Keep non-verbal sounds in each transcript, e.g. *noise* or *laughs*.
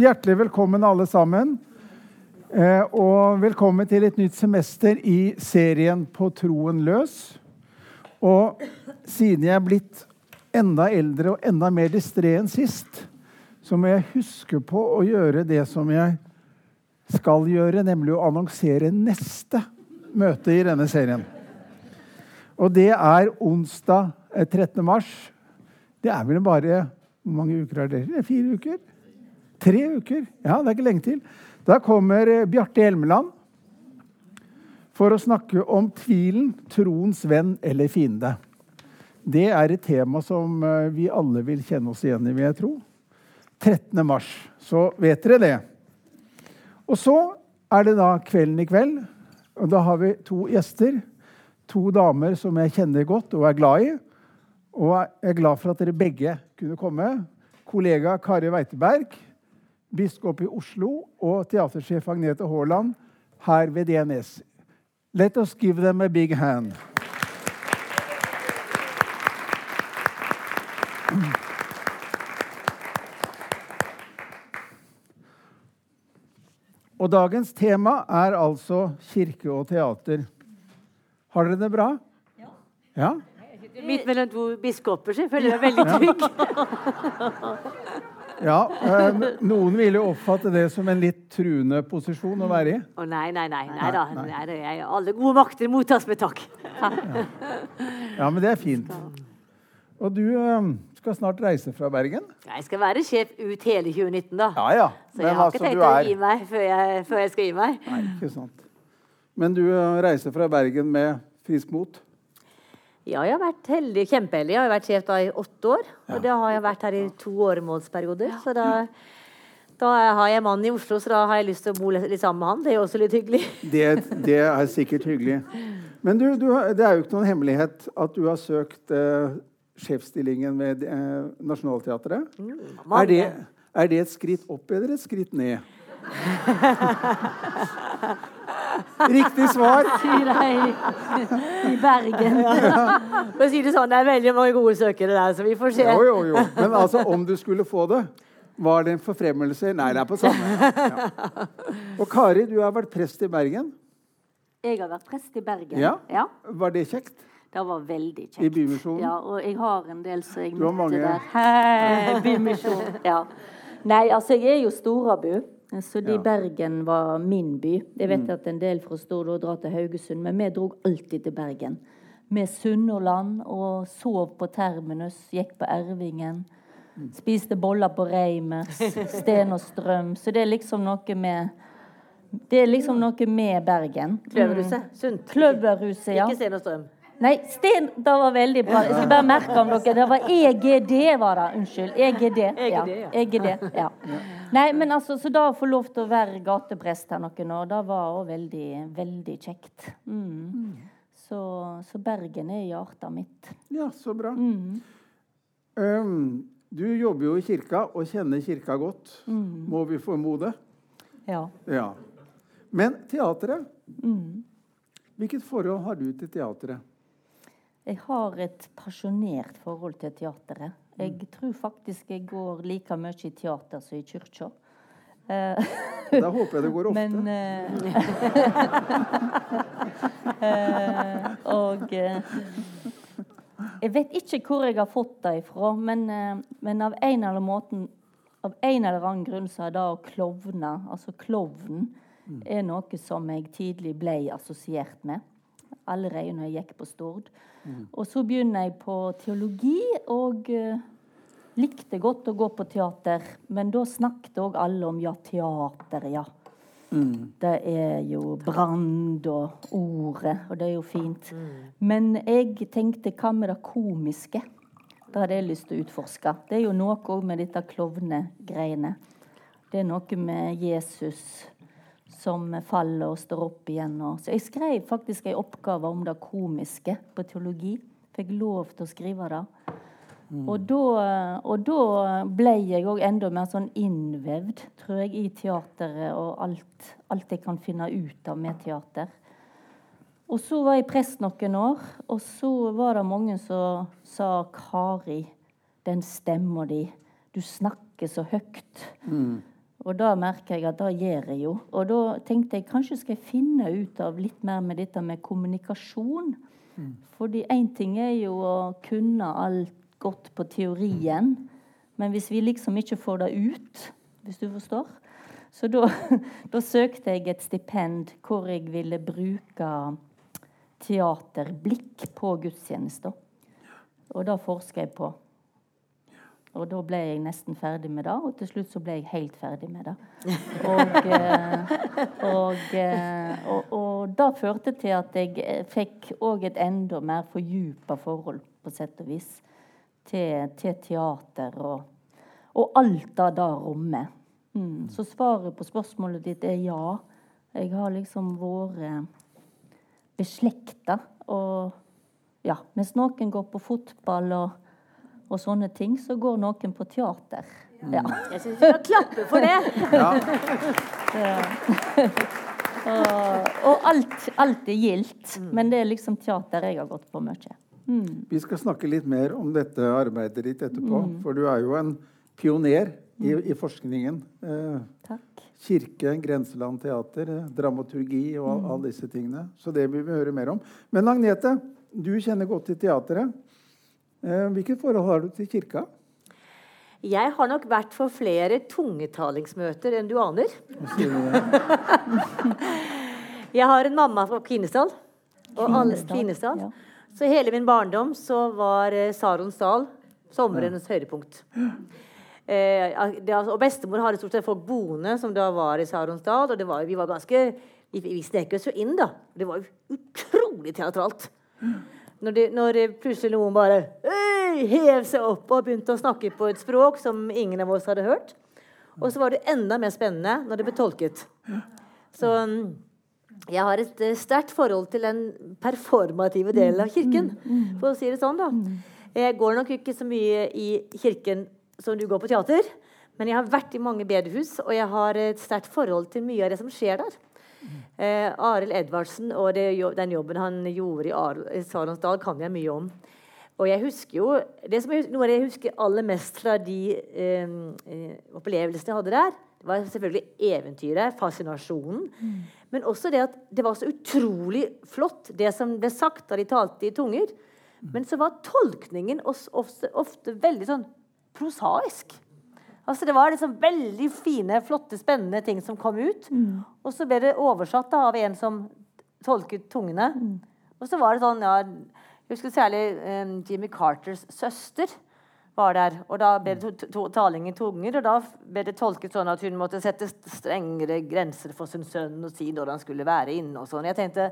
hjertelig velkommen alle sammen. Eh, og velkommen til et nytt semester i serien På troen løs. Og siden jeg er blitt enda eldre og enda mer distré enn sist, så må jeg huske på å gjøre det som jeg skal gjøre, nemlig å annonsere neste møte i denne serien. Og det er onsdag 13. mars. Det er vel bare Hvor mange uker er det? fire uker? Tre uker? Ja, det er ikke lenge til. Da kommer eh, Bjarte Hjelmeland for å snakke om tvilen, troens venn eller fiende. Det er et tema som eh, vi alle vil kjenne oss igjen i, vil jeg tro. 13. mars. Så vet dere det. Og så er det da kvelden i kveld. Og da har vi to gjester. To damer som jeg kjenner godt og er glad i. Og jeg er glad for at dere begge kunne komme. Kollega Kari Weiteberg, biskop i Oslo, og teatersjef Agnete Haaland her ved DNS. Let us give them a big hand. Og dagens tema er altså kirke og teater. Har dere det bra? Ja. ja? Midt mellom to biskoper, så jeg føler meg veldig trygg. *laughs* Ja, eh, Noen vil jo oppfatte det som en litt truende posisjon å være i. Å nei, nei, nei. nei, da. Nei, nei. Alle gode makter mottas med takk. Ja. ja, men det er fint. Og du eh, skal snart reise fra Bergen? Jeg skal være sjef ut hele 2019, da. Ja, ja. Så jeg har ikke tenkt å gi meg før jeg, før jeg, skal gi meg. Nei, ikke sant. Men du eh, reiser fra Bergen med frisk mot? Ja, jeg har vært heldig, kjempeheldig. Jeg har vært sjef da i åtte år. Og ja. da har jeg vært her i to åremålsperioder. Så da, da, har jeg mann i Oslo, så da har jeg lyst til å bo litt sammen med han. Det er jo også litt hyggelig. Det, det er sikkert hyggelig. Men du, du, det er jo ikke noen hemmelighet at du har søkt eh, sjefsstillingen ved eh, Nationaltheatret. Mm, er, det, er det et skritt opp eller et skritt ned? *laughs* Riktig svar. *laughs* I Bergen. For å si det sånn, Det er veldig mange gode søkere der, så vi får se. Jo, jo, jo. Men altså, om du skulle få det, var det en forfremmelse? Nei, det er på samme. Ja. Og Kari, du har vært prest i Bergen. Jeg har vært prest i Bergen. Ja? ja. Var det kjekt? Det var veldig kjekt. I Bymisjonen? Ja, og jeg har en del som jeg møtte der. Hei, Bymisjonen. *laughs* Ja. Nei, altså, jeg er jo Storabu. Så de ja. Bergen var min by. Jeg vet mm. at en del fra Stord drar til Haugesund, men vi dro alltid til Bergen. Med Sunnhordland og sov på Terminus, gikk på Ervingen. Mm. Spiste boller på Reimers, Sten og Strøm. Så det er liksom noe med Det er liksom noe med Bergen. Kløverhuset. Mm. Sunt. Kløverhuset, ja. Ikke Sten og Strøm. Nei, Sten det var veldig bra. Jeg skal bare merke om dere Det var EGD, var det. Unnskyld. EGD. Ja. EGD, ja. Nei, men altså, Så da å få lov til å være gateprest her noen år, det var òg veldig, veldig kjekt. Mm. Så, så, Bergen er hjertet mitt. Ja, så bra. Mm. Um, du jobber jo i kirka og kjenner kirka godt, mm. må vi formode. Ja. ja. Men teatret? Mm. Hvilket forhold har du til teatret? Jeg har et pasjonert forhold til teateret. Jeg mm. tror faktisk jeg går like mye i teater som i kirka. da håper jeg det går *laughs* ofte. Men, uh, uh, *laughs* og uh, Jeg vet ikke hvor jeg har fått det ifra, men, men av, en eller måten, av en eller annen grunn så er det å klovne, altså klovnen, mm. er noe som jeg tidlig ble assosiert med. Allerede når jeg gikk på Stord. Mm. Og så begynner jeg på teologi, og uh, likte godt å gå på teater. Men da snakket òg alle om ja, teater, ja. Mm. Det er jo Brand og Ordet, og det er jo fint. Mm. Men jeg tenkte hva med det komiske? Det hadde jeg lyst til å utforske. Det er jo noe òg med dette klovnegreiene. Det er noe med Jesus som faller og står opp igjen. Så jeg skrev faktisk en oppgave om det komiske på teologi. Fikk lov til å skrive det. Mm. Og, da, og, da, ble jeg òg enda mer sånn innvevd, tror jeg, i teateret og alt, alt, jeg kan finne ut av med teater. Og så var jeg prest noen år, og så var det mange som sa 'Kari, den stemma di, du snakker så høyt'. Mm. Og da merker jeg at det gjør jeg jo. Og da tenkte jeg kanskje skal jeg finne ut av litt mer med dette med kommunikasjon. Mm. Fordi én ting er jo å kunne alt godt på teorien, men hvis vi liksom ikke får det ut, hvis du forstår Så da, *laughs* da søkte jeg et stipend hvor jeg ville bruke teaterblikk på gudstjenester. Og det forsker jeg på. Og da ble jeg nesten ferdig med det, og til slutt så ble jeg helt ferdig med det. *laughs* Og, eh, og, eh, og, og det førte til at jeg eh, fikk òg et enda mer fordypa forhold, på sett og vis, til, til teater og, alt det da rommet. Mm. Så svaret på spørsmålet ditt er ja. Jeg har liksom vært beslekta. Og ja, mens noen går på fotball og og sånne ting, så går noen på teater. Ja. Jeg syns vi skal klappe for det. *laughs* Ja. og, og alt, alt, er gildt. Mm. Men det er liksom teater jeg har gått på mye. Mm. Vi skal snakke litt mer om dette arbeidet ditt etterpå. Mm. For du er jo en pioner i, i forskningen. Eh, Takk. Kirke, grenseland, teater, eh, dramaturgi og mm. alle disse tingene. Så det vil vi høre mer om. Men Agnete, du kjenner godt til teateret. Eh, hvilket forhold har du til kirka? Jeg har nok vært for flere tungetalingsmøter enn du aner. *laughs* jeg har en mamma fra Kvinesdal. Og alle Kvinesdal. Så hele min barndom så var eh, Sarons dal sommerens ja. høydepunkt. Eh, og bestemor hadde stort sett folk boende som da var i Sarons dal. Og var, vi var ganske Vi, vi snek oss jo inn, da. Det var jo utrolig teatralt. Når, de, når plutselig noen bare hev seg opp og begynte å snakke på et språk som ingen av oss hadde hørt. Og så var det enda mer spennende når det ble tolket. Så mm, jeg har et eh, sterkt forhold til den performative delen av kirken. For å si det sånn, da. Jeg går nok ikke så mye i kirken som du går på teater. Men jeg har vært i mange bedehus, og jeg har et sterkt forhold til mye av det som skjer der. Eh, Arild Edvardsen og det, den jobben han gjorde i Saronsdal, kan jeg mye om. Og jeg husker jo, det som jeg, Noe av det jeg husker aller mest fra de eh, eh, opplevelsene jeg hadde der, det var selvfølgelig eventyret, fascinasjonen. Mm. Men også det at det var så utrolig flott, det som ble sagt da de talte i tunger. Mm. Men så var tolkningen ofte, ofte veldig sånn prosaisk. Altså Det var liksom veldig fine, flotte, spennende ting som kom ut. Mm. Og så ble det oversatt da, av en som tolket tungene. Mm. Og så var det sånn, ja Jeg husker særlig um, Jimmy Carters søster var der. Og da ble det to, to, taling i tunger, og da ble det tolket sånn at hun måtte sette strengere grenser for sin sønn og si når han skulle være inne. og sånn. Jeg tenkte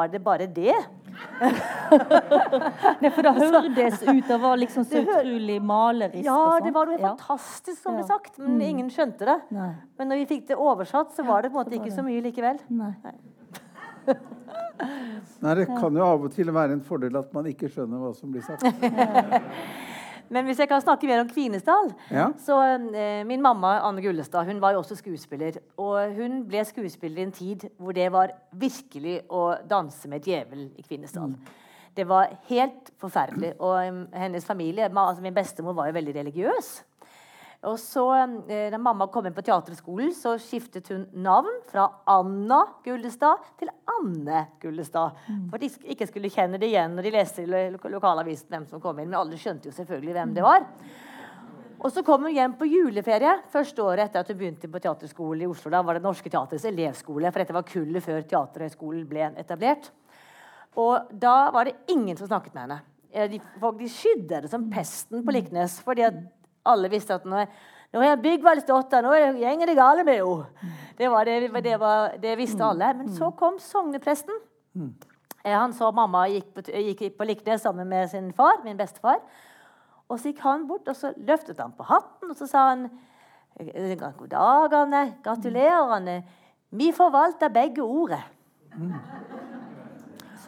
var det bare det? Nei, *laughs* for det hørtes ut det var liksom så utrolig malerisk. Ja, det var noe fantastisk som ble sagt, men mm. ingen skjønte det. Nei. Men når vi fikk det oversatt, så var det på en måte ikke så mye likevel. Nei. Nei, det kan jo av og til være en fordel at man ikke skjønner hva som blir sagt. *laughs* Men hvis jeg kan snakke mer om Kvinesdal ja. så eh, Min mamma Anne Gullestad hun var jo også skuespiller. Og hun ble skuespiller i en tid hvor det var virkelig å danse med djevel i Kvinesdal. Mm. Det var helt forferdelig. Og um, hennes familie, altså min bestemor, var jo veldig religiøs. Og så, eh, Da mamma kom inn på teaterskolen, så skiftet hun navn fra Anna Gullestad til Anne Gullestad. For For de ikke skulle kjenne det igjen når de leste i lokalavisen hvem som kom inn. Men alle skjønte jo selvfølgelig hvem det var. Og så kom hun hjem på juleferie første året etter at hun begynte på teaterskole i Oslo. Da var det Norske Teatrets elevskole, for dette var kullet før Teaterhøgskolen ble etablert. Og da var det ingen som snakket med henne. De, de skydde det som pesten på Liknes. fordi at alle visste at nå, nå er datter, nå går det gale med henne. Det, var det, det, var, det, visste alle. Men så kom sognepresten. Eh, han så mamma gikk på, gikk på Liknes sammen med sin far, min bestefar. Og så gikk han bort og så løftet han på hatten og så sa han God dag, Anne. Gratulerer, Anne. Vi forvalter begge ordet.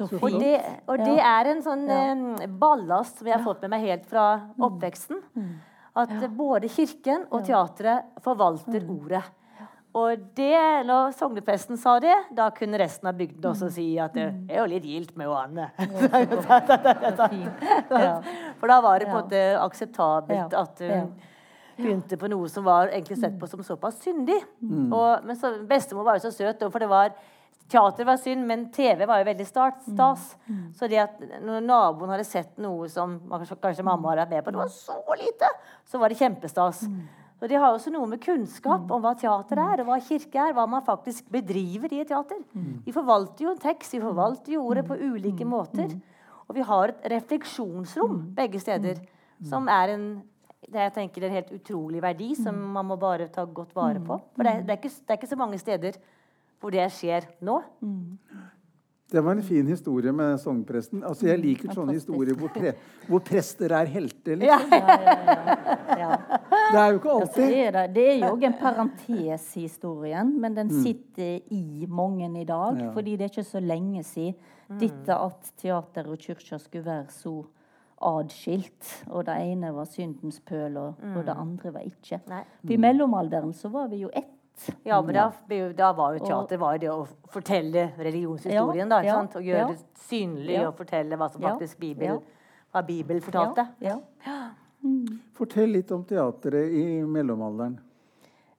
Og det, og det, er en sånn ja. ballast som jeg har fått med meg helt fra oppveksten. Mm. At ja. både kirken og teatret forvalter mm. ordet. Og det, når sognepresten sa det, da kunne resten av bygden også mm. si at det mm. er jo litt gildt med Anne. *laughs* For da var det på en måte akseptabelt at hun begynte på noe som var egentlig sett på som såpass syndig. Og, men så, bestemor var jo så søt, for det var Teater var synd, men TV var jo veldig start, stas. Så det at når naboen hadde sett noe som kanskje, kanskje mamma hadde vært med på, det var så lite, så var det kjempestas. Og Det har også noe med kunnskap om hva teater er, og hva kirke er. Hva man faktisk bedriver i et teater. Vi forvalter jo en tekst, vi forvalter jo ordet på ulike måter. Og vi har et refleksjonsrom begge steder, som er en det jeg tenker er en helt utrolig verdi som man må bare ta godt vare på. For det, det, er, ikke, det er ikke så mange steder hvor det skjer nå. Det var en fin historie med sognepresten. Altså, jeg liker sånne historier hvor, pre hvor prester er helter. Liksom. Ja. Det er jo ikke Ja, alltid. er det, det er jo òg en parentes i historien, men den sitter i mange i dag. Ja. Fordi det er ikke så lenge siden dette at teater og kirke skulle være så adskilt. Og det ene var syndens pøl, og, og det andre var ikke. Nei. I mellomalderen så var vi jo ett. Ja, men da, da var jo teater var jo det å fortelle religionshistorien. da, ikke sant? Og gjøre ja. det synlig Ja. og fortelle hva som faktisk Bibel, hva Bibel fortalte. Ja, ja. Fortell litt om teatret i mellomalderen.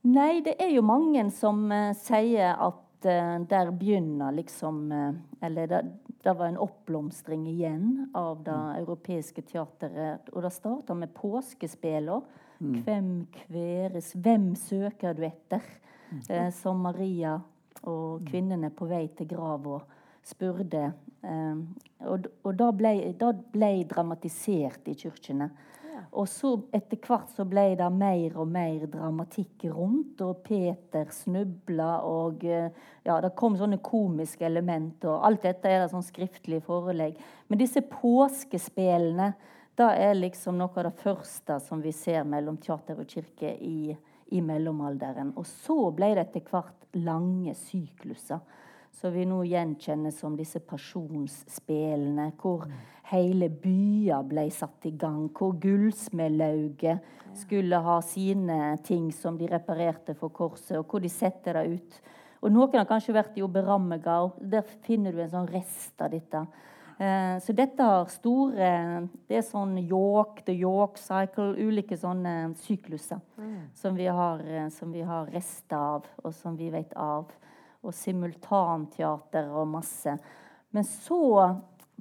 Nei, det er jo mange som uh, sier at uh, der begynner liksom uh, Eller det, det var en oppblomstring igjen av det europeiske teateret. Og det starta med påskespela. Hvem kveres Hvem søker du etter? Eh, som Maria og kvinnene på vei til grava spurte. Eh, og og da ble, da ble dramatisert i kirkene. Og så etter hvert så ble det mer og mer dramatikk rundt, og Peter snubla, og eh, ja, det kom sånne komiske element, og alt dette er det sånn skriftlig forelegg. Men disse påskespillene, det er liksom noe av det første som vi ser mellom teater og kirke i, i mellomalderen. Og så ble det etter hvert lange sykluser. Så vi nå gjenkjenner som disse pasjonsspelene, hvor hele byer ble satt i gang. Hvor gullsmedlauget skulle ha sine ting som de reparerte for korset, og hvor de setter det ut. Og Noen har kanskje vært i Oberammergau. Der finner du en sånn rest av dette. Eh, så dette har store Det er sånn York, The York Cycle, ulike sånne sykluser som, vi har, eh, som vi har rester av, og som vi vet av. Og simultanteater og masse. Men så,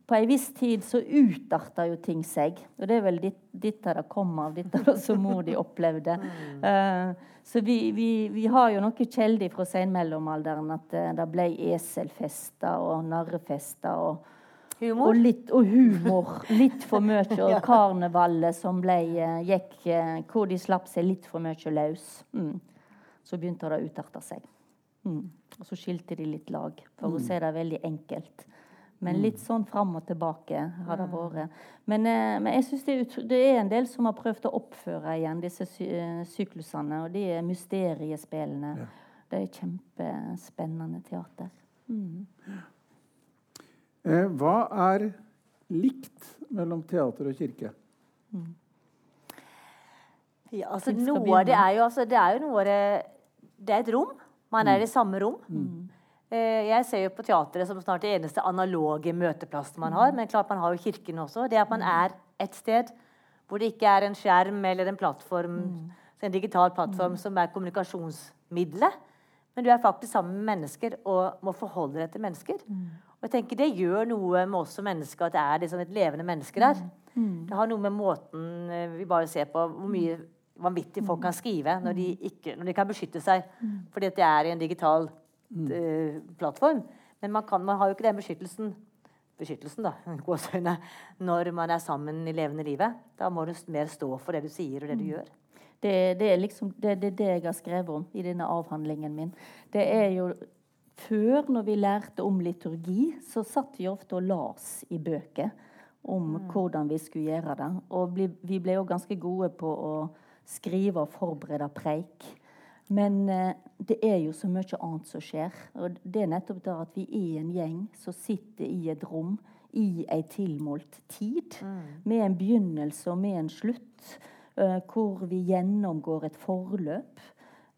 på ei viss tid, så utarta jo ting seg. Og det er vel ditt, dit det kommer av, ditt det som mor di opplevde. Eh, så vi, vi, vi har jo noe kjeldig fra senmellomalderen at det ble eselfester og narrefester. og Humor. og litt og humor. Litt for mye. *laughs* Og karnevalet som ble, eh, gikk eh, Hvor de slapp seg litt for mye løs. Mm. Så begynte det å utarte seg. Mm. Og så skilte de litt lag, for å si det veldig enkelt. Men litt sånn fram og tilbake har det vært. Men, eh, men jeg synes det, det er en del som har prøvd å oppføre igjen disse sy syklusene. Og de er mysteriespillene. Det er kjempespennende teater. Eh, hva er likt mellom teater og kirke? Ja, altså, noe av det er jo, altså, det er jo noe av det Det er et rom. Man er i samme rom. Mm. jeg ser jo på teatret som snart det eneste analoge møteplassen man har. Men klart man har jo kirken også. Det at man er et sted hvor det ikke er en skjerm eller en plattform, en digital plattform som er kommunikasjonsmiddelet. Men du er faktisk sammen med mennesker og må forholde deg til mennesker. Og jeg tenker Det gjør noe med oss som mennesker at det er liksom et levende menneske der. Det har noe med måten eh, vi bare ser på hvor mye vanvittig folk kan skrive når de, ikke, når de kan beskytte seg fordi at det er i en digital uh, plattform. Men man, kan, man har jo ikke den beskyttelsen beskyttelsen da, *laughs* gåsøgne, når man er sammen i levende livet. Da må du mer stå for det du sier og det du gjør. Det, det, er liksom, det, det det jeg har skrevet om i denne avhandlingen min. Det er jo Før, når vi lærte om liturgi, så satt vi ofte og las i bøker om hvordan vi skulle gjøre det. Og vi ble jo ganske gode på å skrive og forberede preik. Men eh, det er jo så mye annet som skjer. Og det er nettopp det at vi er en gjeng som sitter i et rom i ei tilmålt tid. Med en begynnelse og med en slutt. eh, hvor vi gjennomgår et forløp.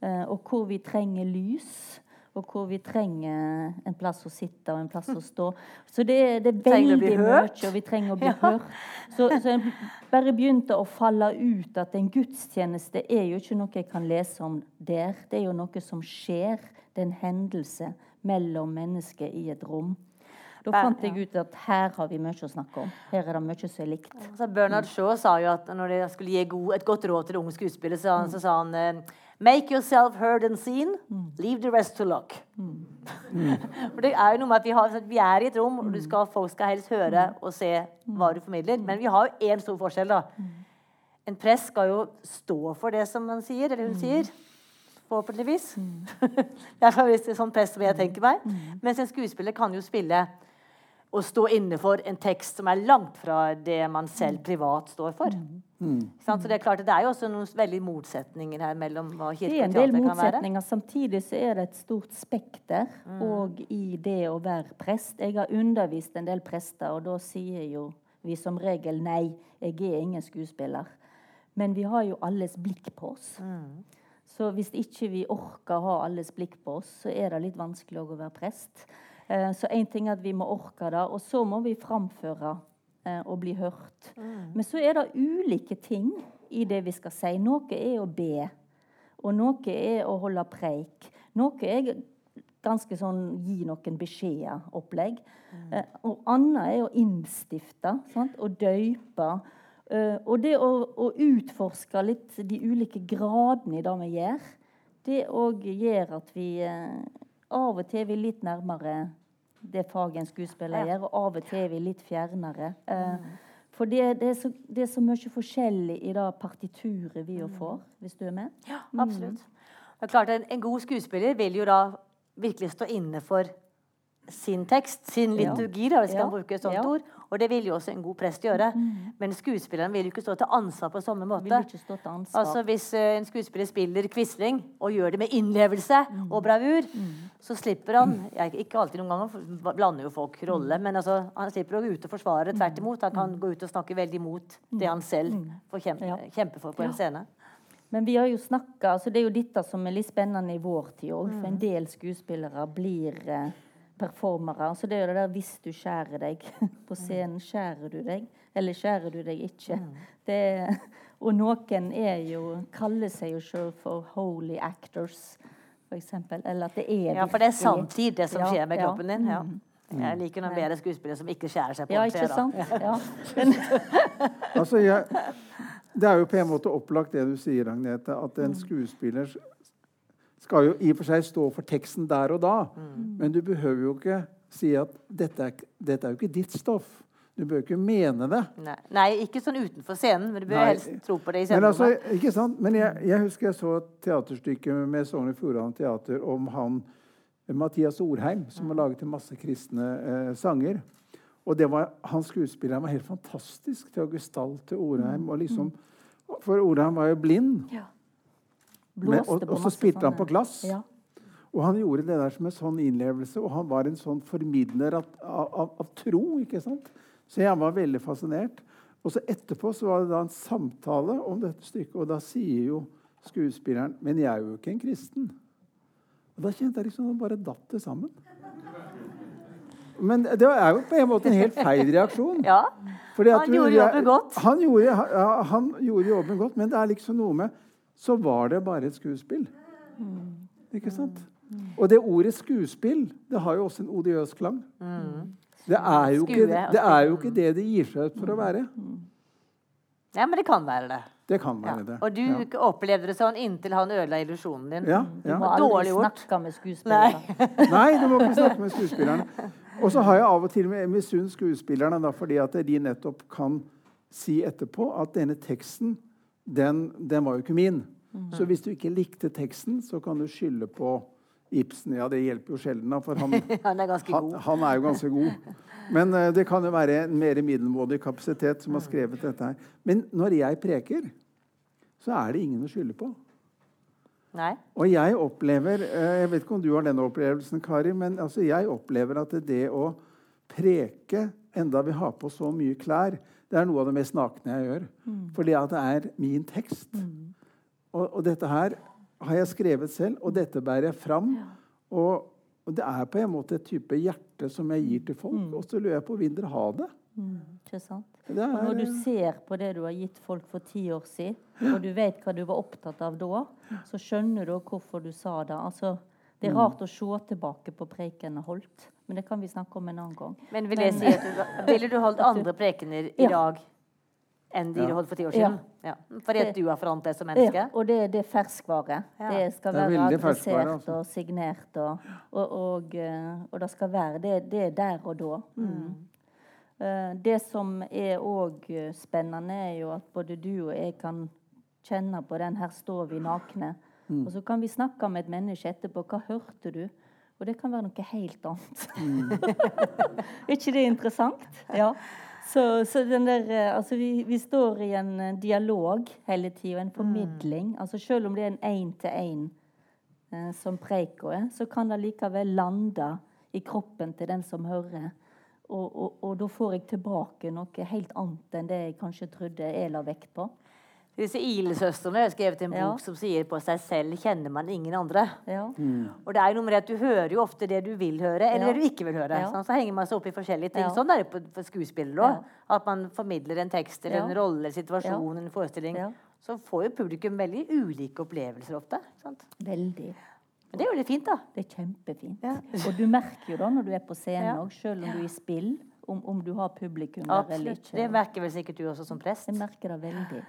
eh, og hvor vi trenger lys. Og hvor vi trenger en plass å sitte og en plass å stå. Så det, det er veldig mye, og vi trenger å bli Ja. hørt. Så, så jeg bare begynte å falle ut at en gudstjeneste er jo ikke noe jeg kan lese om der. Det er jo noe som skjer. Det er en hendelse mellom mennesker i et rom. Da fant jeg ut at her har vi mye å snakke om. Her er det mye som er likt. Så Bernard Shaw sa jo at når de skulle gi et godt råd til unge skuespillere, så, han- så sa han eh, Make yourself heard and seen. Leave the rest to luck. *laughs* For det er jo noe med at vi, har, vi er i et rom, og du skal, folk skal helst høre og se hva du formidler. Men vi har jo én stor forskjell. da. En prest skal jo stå for det som han sier, eller hun sier. Forhåpentligvis. *laughs* Det er faktisk sånn prest som jeg tenker meg. Mens en skuespiller kan jo spille og stå inne for en tekst som er langt fra det man selv privat står for. Mm. sant? Så Det er klart det er jo også noen veldig motsetninger her mellom hva kirke og teater kan være. Det er en del motsetninger. Samtidig så er det et stort spekter og i det å være prest. Jeg har undervist en del prester, og da sier jo vi som regel nei, jeg er ingen skuespiller. Men vi har jo alles blikk på oss. Så hvis ikke vi orker å ha alles blikk på oss, så er det litt vanskelig å være prest. Eh, Så én ting er at vi må orke det, og så må vi framføre eh, og bli hørt. Men så er det ulike ting i det vi skal si. Noe er å be, og noe er å holde preik. Noe er ganske sånn gi noen beskjeder-opplegg. Mm. og annet er å innstifte sant? og døype. Eh, og det å, å utforske litt de ulike gradene i det vi gjør, det òg gjør at vi eh, av og til er vi litt nærmere det faget en skuespiller gjør, og av og til er vi litt fjernere. Eh, For det, det, er så, det er så mye forskjellig i det partituret vi jo får, hvis du er med. Ja, absolutt. Det er klart En, en god skuespiller vil jo da virkelig stå inne for sin tekst, sin liturgi, da, hvis jeg kan bruke et sånt ord. Og det vil jo også en god prest gjøre. Men skuespilleren vil jo ikke stå til ansvar på samme måte. Altså Hvis eh, en skuespiller spiller Quisling og gjør det med innlevelse Mm. og bravur, så slipper han jeg, Ikke alltid noen ganger, blander jo folk rolle, men altså, han slipper å gå ut og forsvare. Mm. Tvert imot. Han kan gå ut og snakke veldig mot det han selv får kjempe, kjempe for på en scene. Men vi har jo snakket, altså Det er jo dette som er litt spennende i vår tid òg. For Mm. en del skuespillere blir eh, performere. Så det er jo det der hvis du skjærer deg *laughs* på scenen, skjærer du deg? Eller skjærer du deg ikke? Mm. Det, *laughs* og noen er jo, kaller seg jo sjøl for holy actors, eksempel. Eller at det er Ja, for det er sanntid, det som Ja, skjer med ja. kroppen din. Ja. Mm. Jeg liker noen bedre skuespillere som ikke skjærer seg på Ja, ikke sant? Ja. *laughs* Altså, jeg, det er jo på en måte opplagt det du sier, Agnete, at Mm. en skuespiller skal jo i og for seg stå for teksten der og da. Mm. Men du behøver jo ikke si at dette er, dette er jo ikke ditt stoff. Du bør ikke mene det. Nei, nei, ikke sånn utenfor scenen, men du bør Nei. helst tro på det i Men altså, ikke sant? Men jeg, jeg husker jeg så et teaterstykke med Sogn og Fjordane Teater om han Mathias Orheim, som har laget en masse kristne eh, sanger. Og det var, han skuespilleren var helt fantastisk til å gestalte Orheim. Og liksom, for Orheim var jo blind. ja. Men, og, og så spilte han på glass. Ja. Og han gjorde det der som en sånn innlevelse, og han var en sånn formidler av, av, av, tro. ikke sant? Så jeg var veldig fascinert. Og så etterpå så var det da en samtale om dette stykket, og da sier jo skuespilleren Men jeg er jo ikke en kristen. Og da kjente jeg liksom det bare datt det sammen. Men det er jo på en måte en helt feil reaksjon. Ja. At Han gjorde jobben godt. Han gjorde, ja, han gjorde jobben godt, men det er liksom noe med Så var det bare et skuespill. Ikke sant? Og det ordet skuespill det har jo også en odiøs klang. Det, er jo ikke, det er jo ikke det det gir seg ut for å være. ja, men det kan være det. Det kan Ja. være det. Og du Ja. opplevde det sånn inntil han ødela illusjonen din. Ja, Du må aldri snakke med skuespillere. *laughs* Nei, du må ikke snakke med skuespillerne. Og så har jeg av og til med misunt skuespillerne da, fordi at de nettopp kan si etterpå at denne teksten, den, den var jo ikke min. Så hvis du ikke likte teksten, så kan du skylde på Ibsen. Ja, det hjelper jo sjelden, for han, *laughs* Han er han, han er jo ganske god. Men uh, det kan jo være en mer middelmådig kapasitet som har skrevet dette her. Men når jeg preker, så er det ingen å skylde på. Nei. Og jeg opplever uh, Jeg vet ikke om du har den opplevelsen, Kari, men altså jeg opplever at det å preke, enda vi har på så mye klær, det er noe av det mest nakne jeg gjør. Fordi at det er min tekst. Og, og dette her har jeg skrevet selv, og dette bærer jeg fram. Og, og, det er på en måte et type hjerte som jeg gir til folk. Mm. Og så lurer jeg på vil dere ha det. Mm, ikke sant? Er, og når du ser på det du har gitt folk for ti år siden, og du vet hva du var opptatt av da, så skjønner du hvorfor du sa det. Altså, det er mm. rart å se tilbake på prekenen holdt, men det kan vi snakke om en annen gang. Men vil jeg si at du, ville du holdt *laughs* andre prekener i dag enn de ja. du holdt for ti år siden? Ja. ja. Fordi at du har forandret deg som menneske? Ja, og det, det er ferskvare. Ja. Det skal det være adressert altså. og signert. Og, og, og, eh, og, det skal være det, det er der og da. Mm. mm. Eh, det som er òg eh, spennende, er jo at både du og jeg kan kjenne på den 'her står vi nakne'. Mm. Og så kan vi snakke med et menneske etterpå. 'Hva hørte du?' Og det kan være noe helt annet. Mm. *laughs* er ikke det interessant? Ja. Så, så der, eh, altså vi, vi, står i en dialog hele tida, en formidling. Mm. Altså selv om det er en én-til-én eh, som preiko er, så kan det likevel lande i kroppen til den som hører. Og, og, og, da får jeg tilbake noe helt annet enn det jeg kanskje trodde jeg la vekt på. Disse Ilesøstrene har skrevet en bok ja. som sier på seg selv kjenner man ingen andre. Ja. Mm. Og det er jo noe med at Du hører jo ofte det du vil høre, eller ja. det du ikke vil høre. Sånn, så henger man seg opp i forskjellige ting. Sånn er det på, på skuespillere òg. At man formidler en tekst eller en rolle, situasjon, en forestilling. Så får jo publikum veldig ulike opplevelser ofte. Sant? Veldig. Men det er jo litt fint, da. Det er kjempefint. Og du merker jo da når du er på scenen òg, selv om du er i spill, om, om du har publikum der eller ikke. Det merker vel sikkert du også som prest. Jeg merker det veldig.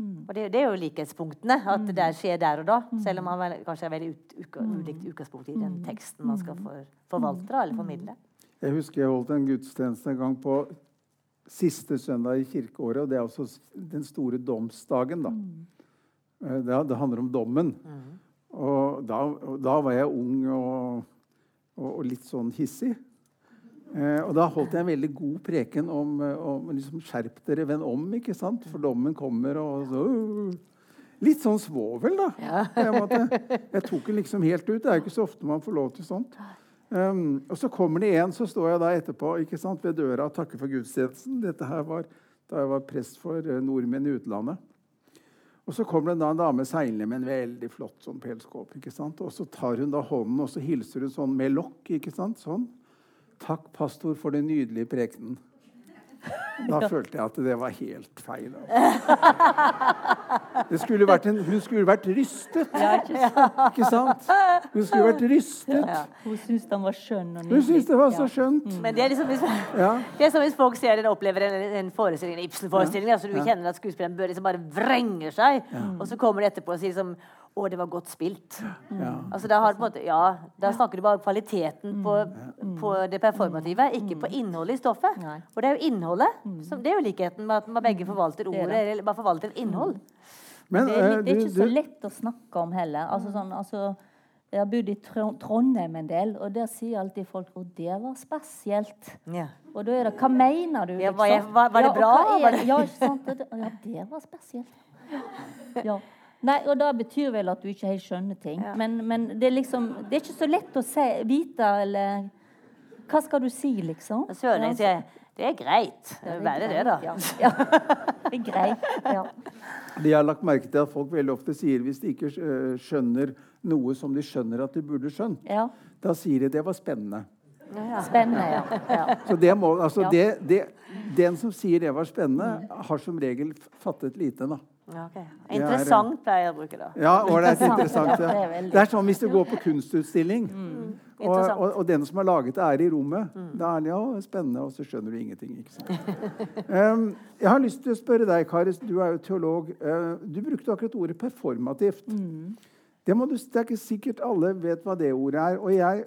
Mm. Og det, det, er jo likhetspunktene. At det der skjer der og da. Mm. Selv om man kanskje har veldig ut, uka, mm. ulikt utgangspunkt i den mm. teksten man skal for, forvalte eller formidle. Jeg husker jeg holdt en gudstjeneste en gang på siste søndag i kirkeåret. Og det er også den store domsdagen, da. Eh, det, det handler om dommen. Mm. Og da, da, var jeg ung og, og, og litt sånn hissig. Eh, og da holdt jeg en veldig god preken om, om liksom, Skjerp dere, venn om, ikke sant? For dommen kommer, og så uh, Litt sånn svovel, da. Ja. Jeg, jeg, tok den liksom helt ut. Det er jo ikke så ofte man får lov til sånt. Um, og så kommer det en, så står jeg da etterpå ikke sant, ved døra og takker for gudstjenesten. Dette her var da jeg var prest for uh, nordmenn i utlandet. Og Så kommer det da en dame seilende med en veldig flott sånn pelskåpe. ikke sant? Og Så tar hun da hånden og så hilser hun sånn med lokk. ikke sant? Sånn. Takk, pastor, for den nydelige prekenen. Da følte jeg at det var helt feil. Skulle en, hun skulle vært rystet. Ja, ikke, sant? Hun skulle vært rystet. Ja. Hun syntes den var skjønn. Og hun syntes det var så skjønt. Mm. Men det er, liksom, ja. det er som hvis folk ser eller opplever en, en forestilling, en Ibsen-forestilling, altså du kjenner at skuespilleren liksom bare vrenger seg, og så kommer de etterpå og sier liksom å, det var godt spilt. Ja. Altså, da, måte, ja, da, snakker du bare om kvaliteten på, mm. på, det performative, ikke på innholdet i stoffet. Nei. Og det er jo innholdet. Som, det er jo likheten med at man begge forvalter ordet, eller man forvalter et innhold. Men, det, er, eh, det, er, ikke så lett å snakke om heller. Altså, sånn, altså, jeg har bodd i Trondheim en del, og der sier alltid folk at det var spesielt. Ja. Og da er det Hva mener du? Ja, var, jeg, var, var, det bra? Ja, det, ja, ja, det var spesielt. Ja. Nei, og det betyr vel at du ikke helt skjønner ting. Ja. Men, men, det, er liksom, det er ikke så lett å se, vite eller Hva skal du si, liksom? Søren, sier det er greit. Det er bare det, da. Ja. ja. Det er greit. Ja. *laughs* De har lagt merke til at folk veldig ofte sier hvis de ikke eh, skjønner noe som de skjønner at de burde skjønt, ja. da sier de det var spennende. Ja, spennende, ja. *laughs* Så det må, altså det, det, Den som sier det var spennende, har som regel fattet lite. da. Okay. Interessant pleier jeg å bruke det. Ja, ålreit. Interessant. Ja. *laughs* Det er sånn hvis du går på kunstutstilling, mm. og, og, og, den som har laget det, er i rommet. Mm. Da er det ja, spennende, og så skjønner du ingenting. um, jeg har lyst til å spørre deg, Karis, du er jo teolog. Uh, du brukte akkurat ordet performativt. Mm. Det, du, det, er ikke sikkert alle vet hva det ordet er. Og jeg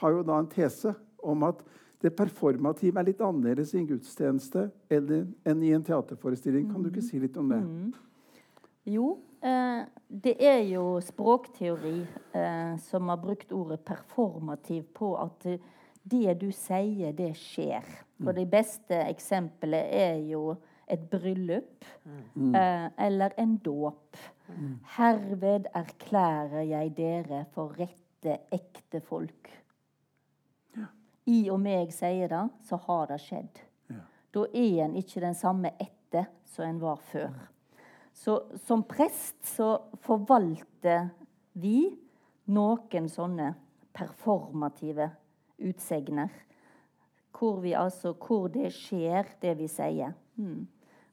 har jo da en tese om at det performative er litt annerledes i en gudstjeneste enn i en teaterforestilling. Kan du ikke si litt om det? Mm. Jo, eh, det er jo språkteori eh, som har brukt ordet performativ på at det du sier, det skjer. For det beste eksempelet er jo et bryllup mm. eh, eller en dåp. Mm. Herved erklærer jeg dere for rette, ekte folk i og med jeg sier det, så har det skjedd. Ja. Da er en ikke den samme etter som en var før. Så som prest så forvalter vi noen sånne performative utsegner. Hvor, vi, altså, hvor det skjer, det vi sier. Mm.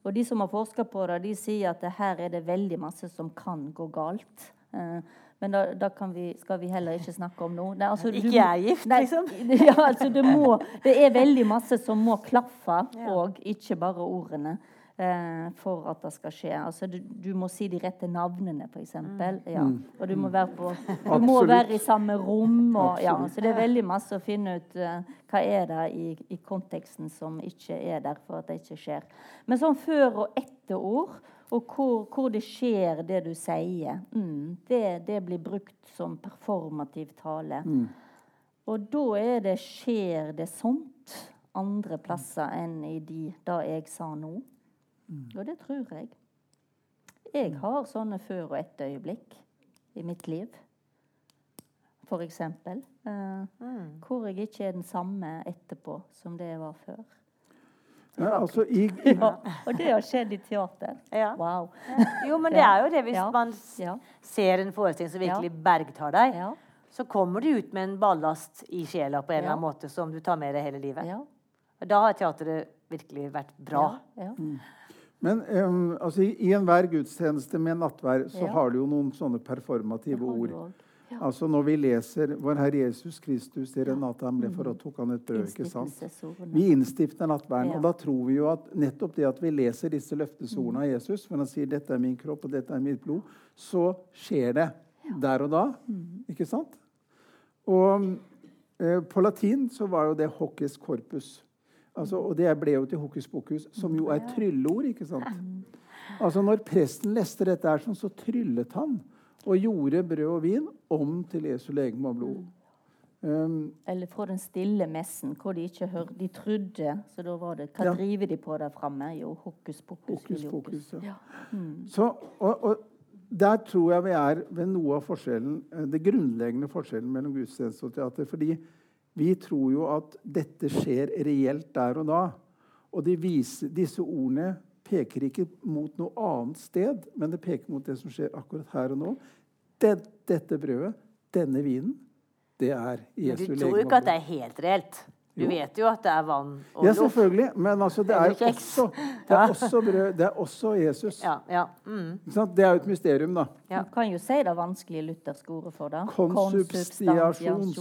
Og De som har forska på det, de sier at det her er det veldig masse som kan gå galt. Eh, men da, da vi, skal vi heller ikke snakke om nå. Nei, altså, ikke jeg er gift, liksom? *laughs* ja, altså, det, må, det, er veldig masse som må klaffe, ja. og ikke bare ordene. Eh, for at det skal skje. Altså, du, du, må si de rette navnene, f.eks. Mm. Ja. Mm. Og du må være, på, du må være i samme rom. Og, ja, så det er veldig masse å finne ut eh, hva er det i, i, konteksten som ikke er der for at det ikke skjer. Men sånn før og etter ord, og hvor, hvor det skjer det du sier, mm, det, det, blir brukt som performativ tale. Mm. Og da er det skjer det sånt andre plasser enn i de da jeg sa nå. Mm. Og det tror jeg. Jeg mm. har sånne før og etter øyeblikk i mitt liv. For eksempel. Uh, mm. Hvor jeg ikke er den samme etterpå som det jeg var før. Ja, altså, i, i... *laughs* ja, og det har skjedd i teater. Ja. Wow. Jo, men *laughs* det er jo det hvis man ser en forestilling som virkelig bergtar deg, så kommer du ut med en ballast i sjela på en eller annen måte som du tar med deg hele livet. Da har teateret virkelig vært bra. Ja, Mm. Men um, altså, i, i enhver gudstjeneste med nattvær så ja. har du jo noen sånne performative ord. Ja. Altså Når vi leser 'Vår Herre Jesus Kristus i Renata ble for og tok han et brød'. ikke sant? Vi innstifter nattverden. Ja. Og da tror vi jo at nettopp det at vi leser disse løftesordene av Jesus, for han sier 'Dette er min kropp, og dette er mitt blod', så skjer det der og da. Mm. Ikke sant? Og eh, på latin så var jo det 'hocus corpus'. Altså, og det ble jo til hokus pokus, som jo er trylleord. ikke sant? Altså, Når presten leste dette, her, sånn, så tryllet han og gjorde brød og vin om til Jesu legeme og blod. Um, Eller fra den stille messen, hvor de ikke hørte De trodde. Så da var det Hva ja. driver de på der framme? Jo, hokus pokus. Hokus pokus, ja. ja. Mm. Så, og, og, der tror jeg vi er ved noe av forskjellen, eh, det grunnleggende forskjellen mellom gudstjeneste og teater. fordi vi tror jo at dette skjer reelt der og da. Og de viser, disse ordene peker ikke mot noe annet sted, men det peker mot det som skjer akkurat her og nå. Det, dette brødet, denne vinen, det er Jesu legeme. Du tror jo ikke at det er helt reelt? Du jo. vet jo at det er vann og luft. Ja, selvfølgelig. Men altså, det, er også, det, er også brød. Det er også Jesus. Ja, ja. Mm. Det er jo et mysterium, da. Ja. Du kan jo si det vanskelige lutherske ordet for det. Konsubstiasjons.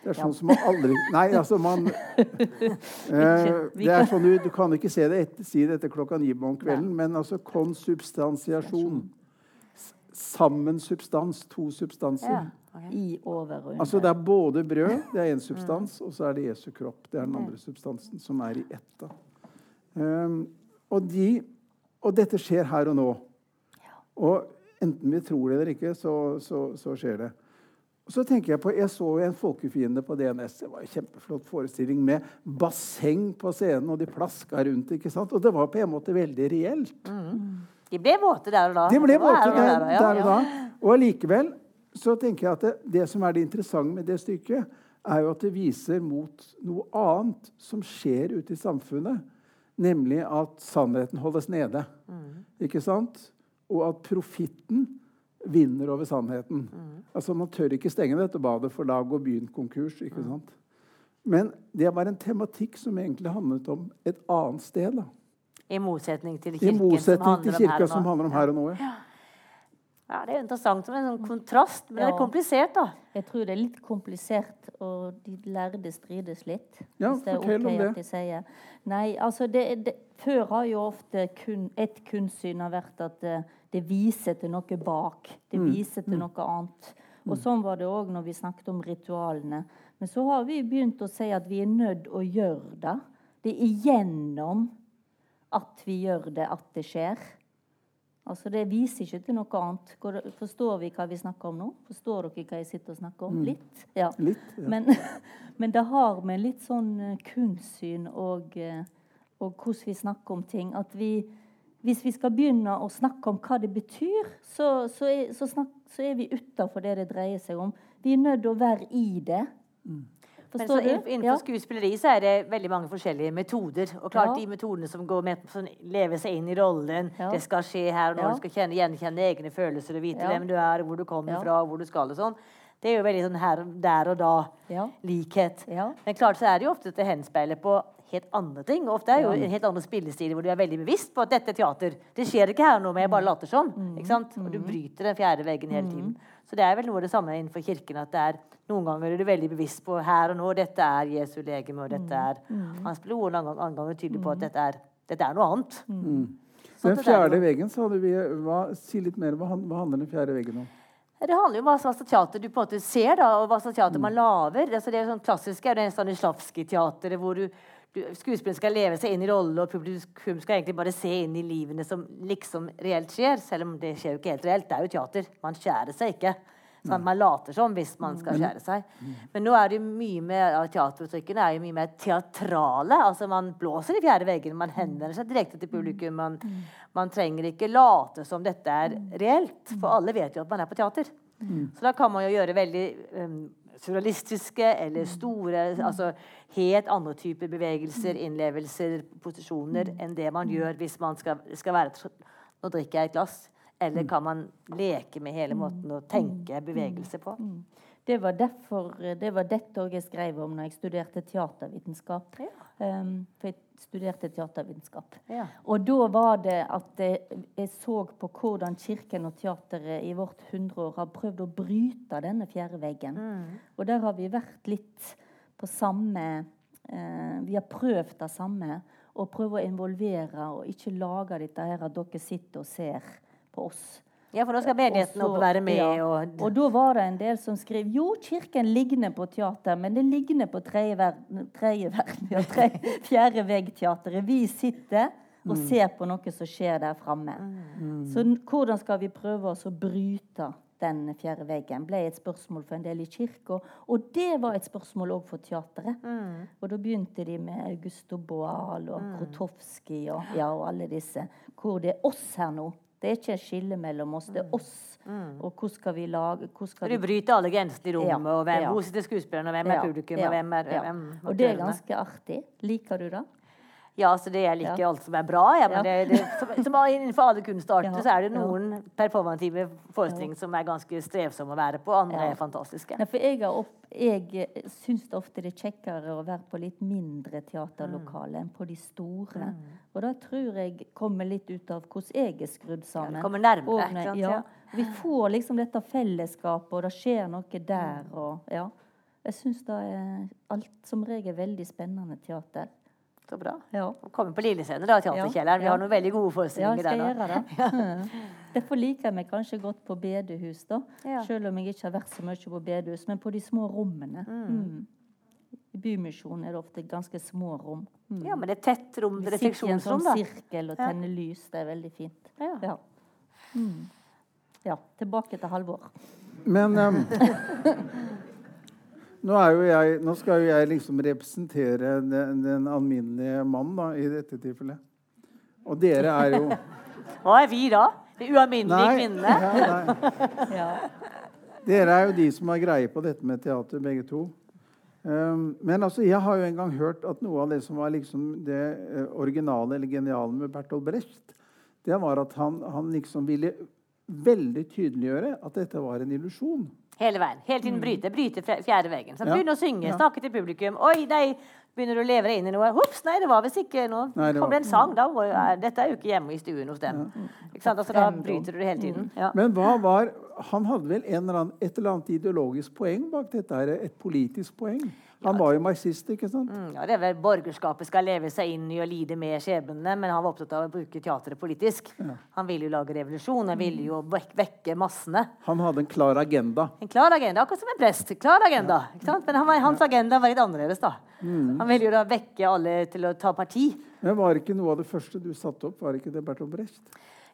Det er sånn som man aldri Nei, altså, man *laughs* eh, Det er sånn du, du kan ikke se det etter, si det etter klokka ni om kvelden, men altså konsubstansiasjon. Sammensubstans. To substanser. I over og under. Altså det er både brød, det er én *laughs* substans, og så er det Jesu kropp. Det er den andre substansen, som er i ett. Um, og, de, og dette skjer her og nå. Og enten vi tror det eller ikke, så, så, så skjer det. Og så tenker Jeg på, jeg så en folkefiende på DNS. Det var en kjempeflott forestilling med basseng på scenen, og de plaska rundt. ikke sant? Og det var på en måte veldig reelt. Mm. De ble våte der og da. De ble våte der, der, ja. der, og da. Og allikevel så tenker jeg at det, det, som er det interessante med det stykket, er jo at det viser mot noe annet som skjer ute i samfunnet. Nemlig at sannheten holdes nede. Mm. Ikke sant? Og at profitten vinner over sannheten. Mm. Altså Man tør ikke stenge dette badet, for da går byen konkurs. ikke sant? Men det var en tematikk som egentlig handlet om et annet sted. da. I motsetning til kirken, motsetning til kirka som handler om her og nå. Ja. Ja, Det er interessant som en sånn kontrast, men ja. det er komplisert, da. Jeg tror det er litt komplisert, og de lærde strides litt. Ja, hvis det er fortell okay om det. At de sier. Nei, altså det, det, Før har jo ofte kun, et kunstsyn har vært at det, eh, det viser til noe bak. Det mm. viser til mm. noe annet. Og mm. sånn var det òg når vi snakket om ritualene. Men så har vi begynt å si at vi er nødt å gjøre det. Det er igjennom at vi gjør det, at det skjer. Altså Det viser ikke til noe annet. Forstår vi hva vi snakker om nå? Forstår dere hva jeg sitter og snakker om? Mm. Litt? Ja. litt ja. Men, *laughs* men, det har med litt sånn eh, kunstsyn og, eh, og, hvordan vi snakker om ting At vi, hvis vi skal begynne å snakke om hva det betyr, så, så, er, så, snak, så er, vi utafor det det dreier seg om. Vi er nødt til å være i det. Mm. Forstår Men så, Innenfor ja. skuespilleri så er det veldig mange forskjellige metoder. Og klart ja. de metodene som går med å lever seg inn i rollen. Ja. Det skal skje her og nå. Du skal kjenne, gjenkjenne egne følelser og vite hvem du er, hvor du kommer fra, hvor du skal og sånn. Det er jo veldig sånn her, der og da-likhet. Men klart så er det jo ofte det henspeiler på helt andre ting. Ofte er jo en helt annen spillestil hvor du er veldig bevisst på at dette er teater. Det skjer ikke her nå, men jeg bare later som. ikke sant? Og du bryter den fjerde veggen hele tiden. Så det er vel noe av det samme innenfor kirken. at det er Noen ganger er du veldig bevisst på her og nå dette er Jesu legeme, og dette er hans blod. Og andre ganger- ganger tydelig på at dette er, dette er noe annet. Den Sånn at er fjerde veggen, sa du. Vi, hva, si litt mer. Hva, hva handler den fjerde veggen om? Det handler jo om hva slags teater du på en måte ser, da, og hva slags teater man lager. Altså, det er jo sånn klassisk er det Stanislavskij-teateret, hvor du, du, skuespilleren skal leve seg inn i rolle, og publikum skal egentlig bare se inn i livene som liksom reelt skjer, selv om det skjer jo ikke helt reelt. Det er jo teater. Man skjærer seg ikke. Sånn, man later som hvis man skal skjære seg. Men nå er det mye mer av teateruttrykkene er jo mye mer teatrale. altså Man blåser i fjerde veggen, man henvender seg direkte til publikum. Man, man trenger ikke late som dette er reelt, for alle vet jo at man er på teater. Så da kan man jo gjøre veldig um, surrealistiske eller store altså Helt andre typer bevegelser, innlevelser, posisjoner enn det man gjør hvis man skal, skal være Nå drikker jeg et glass. Eller kan man leke med hele måten å tenke bevegelse på? Det var, derfor, det var dette jeg skrev om når jeg studerte teatervitenskap. Um, for jeg studerte teatervitenskap. Ja. Og da var det at jeg, jeg så på hvordan Kirken og teateret i vårt hundreår har prøvd å bryte denne fjerde veggen. Og der har vi vært litt på samme uh, Vi har prøvd det samme. Å prøve å involvere og ikke lage dette her at dere sitter og ser på oss. Ja, for da skal menigheten Og så- opp og være med. ja. Og, Og da var det en del som skrev jo, kirken ligner på teater, men det ligner på tredje verden, tredje verden ja, tre, *laughs* fjerde vegg-teateret. Vi sitter og ser på noe som skjer der framme. Så hvordan skal vi prøve oss å bryte den fjerde veggen? ble et spørsmål for en del i kirka. Og det var et spørsmål òg for teateret. Og da begynte de med Augusto Boal og Krotowski og, ja, og alle disse. Hvor det er oss her nå. Det er ikke et skille mellom oss, det er oss. Og hvordan skal vi lage skal du bryter alle grensene i rommet. Og hvem, ja. hvor sitter og hvem er publikum, og hvem er hvem, Og det er ganske artig. Liker du det? Ja, så det jeg liker Ja. alt som er bra. Ja, men Ja. det, det, som, som innenfor alle kunstarter så er det noen performative forestillinger som er ganske strevsomme å være på, andre er fantastiske. Nei, for jeg, opp, jeg syns ofte det er kjekkere å være på litt mindre teaterlokale enn på de store. Og da tror jeg kommer litt ut av hvordan jeg er skrudd sammen. kommer nærmere, Og? Ja, Ja. vi får liksom dette fellesskapet, og det skjer noe der. Og, ja. Jeg syns det er alt som regel veldig spennende teater. Så bra. Ja. Komme på Lillescenen, da, Teaterkjelleren. Vi Ja. har noen veldig gode Ja, jeg skal der gjøre det. Mm. *laughs* Derfor liker jeg meg kanskje godt på bedehus, da. Ja. Selv om jeg ikke har vært så mye på bedehus. Men på de små rommene. Mm. I Bymisjonen er det ofte ganske små rom. Mm. Ja, men det er tett rom, Vi sitter i en sånn sirkel og tenner lys. Det er veldig fint. Ja. Ja. Mm. ja. Tilbake til Halvor. Men em, *laughs* nå, er jeg, nå skal jo jeg liksom representere den, den alminnelige mann da, i dette tilfellet. Og dere er jo *laughs* Hva er vi da? De ualminnelige kvinnene? *laughs* ja. *laughs* Ja. Dere er jo de som har greie på dette med teater, begge to. Um, men altså, jeg har jo en gang hørt at noe av det som var liksom det eh, originale eller geniale med Bertolt Brecht, det var at han, han liksom ville veldig tydeliggjøre at dette var en illusjon. Hele veien. Hele tiden bryte. Bryte fjerde veggen. Så Mm. Ja. Begynne å synge, snakke til publikum. Oi, nei, begynner du å leve deg inn i noe. Ops, nei, det var visst ikke noe. Nei, det kom det en sang, da? Dette er jo ikke hjemme i stuen hos dem. Ikke sant? Altså, da bryter du det hele tiden. Ja. Men hva var Han hadde vel en eller annen, et eller annet ideologisk poeng bak dette? her, Et politisk poeng? Han var jo marxist, ikke sant? Mm, ja, det er vel Borgerskapet skal leve seg inn i og lide med skjebnene, men han var opptatt av å bruke teatret politisk. Han ville jo lage revolusjon, han ville jo vek vekke massene. Han hadde en klar agenda. En klar agenda, akkurat som en prest. Klar agenda, ikke sant? Men han hans agenda var litt annerledes, da. Han ville jo da vekke alle til å ta parti. Men var ikke noe av det første du satte opp, var ikke det Bertolt Brecht?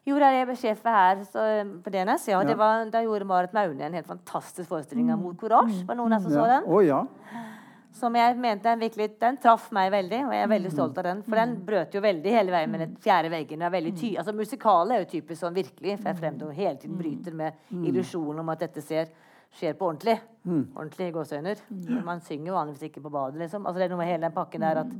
Jo, da jeg sjef her så, på DNS. Ja, Ja. Det var, da gjorde Marit Maune en helt fantastisk forestilling av Mot Courage. Var det noen her som så Ja. den? Å ja. Som jeg mente den virkelig, den traff meg veldig, og jeg er veldig stolt av den. For den brøt jo veldig hele veien med den fjerde veggen. Er ty altså Musikale er jo typisk sånn virkelig. For jeg fremdom hele tiden bryter med illusjonen om at dette ser, skjer på ordentlig. Ordentlig i gåseøyner. Man synger vanligvis ikke på badet, liksom. Altså Det er noe med hele den pakken der at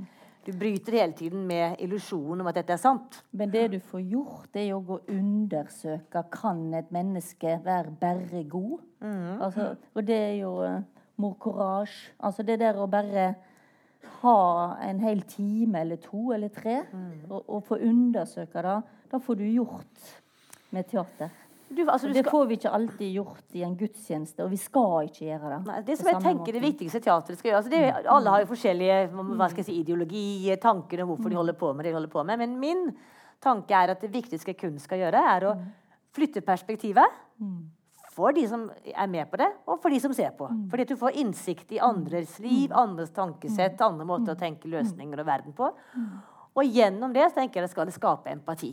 du bryter hele tiden med illusjonen om at dette er sant. Men det du får gjort, det er jo å undersøke kan et menneske være bare god. Mm. Altså, og det er jo mor courage. Altså det der å bare ha en hel time eller to eller tre Mm. og, og få undersøke det, da får du gjort med teater. Du, altså, du det skal, får vi ikke alltid gjort i en gudstjeneste, og vi skal ikke gjøre det. nei, det som jeg tenker tenker det viktigste teatret skal gjøre altså det, Alle har jo forskjellige jeg si, ideologi, tanker om hvorfor de holder på med det de holder på med. Men min tanke er at det viktigste kunst skal gjøre, er å flytte perspektivet. For de som er med på det, og for de som ser på. Fordi at du får innsikt i andres liv, andres tankesett, andre måter å tenke løsninger og verden på. Og gjennom det så tenker jeg det skal det skape empati.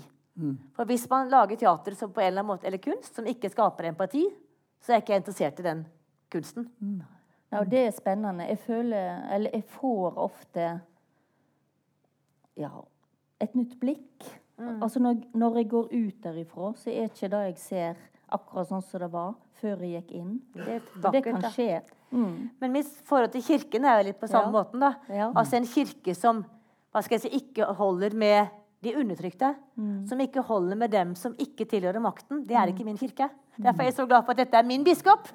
For hvis man lager teater som på en eller annen måte, eller kunst som ikke skaper empati, så er jeg ikke interessert i den kunsten. Ja, og det er spennende. Jeg føler Eller jeg får ofte ja, et nytt blikk. Altså når, når jeg går ut derifra, så er ikke det jeg ser, akkurat sånn som det var før jeg gikk inn. Det det *laughs* kan skje. Mm. Men mitt forhold til kirken er jo litt på samme Ja. måten. da. Ja. Altså en kirke som hva skal jeg si, ikke holder med de undertrykte. Som ikke holder med dem som ikke tilhører makten. Det er ikke min kirke. Derfor er jeg så glad for at dette er min biskop. *laughs*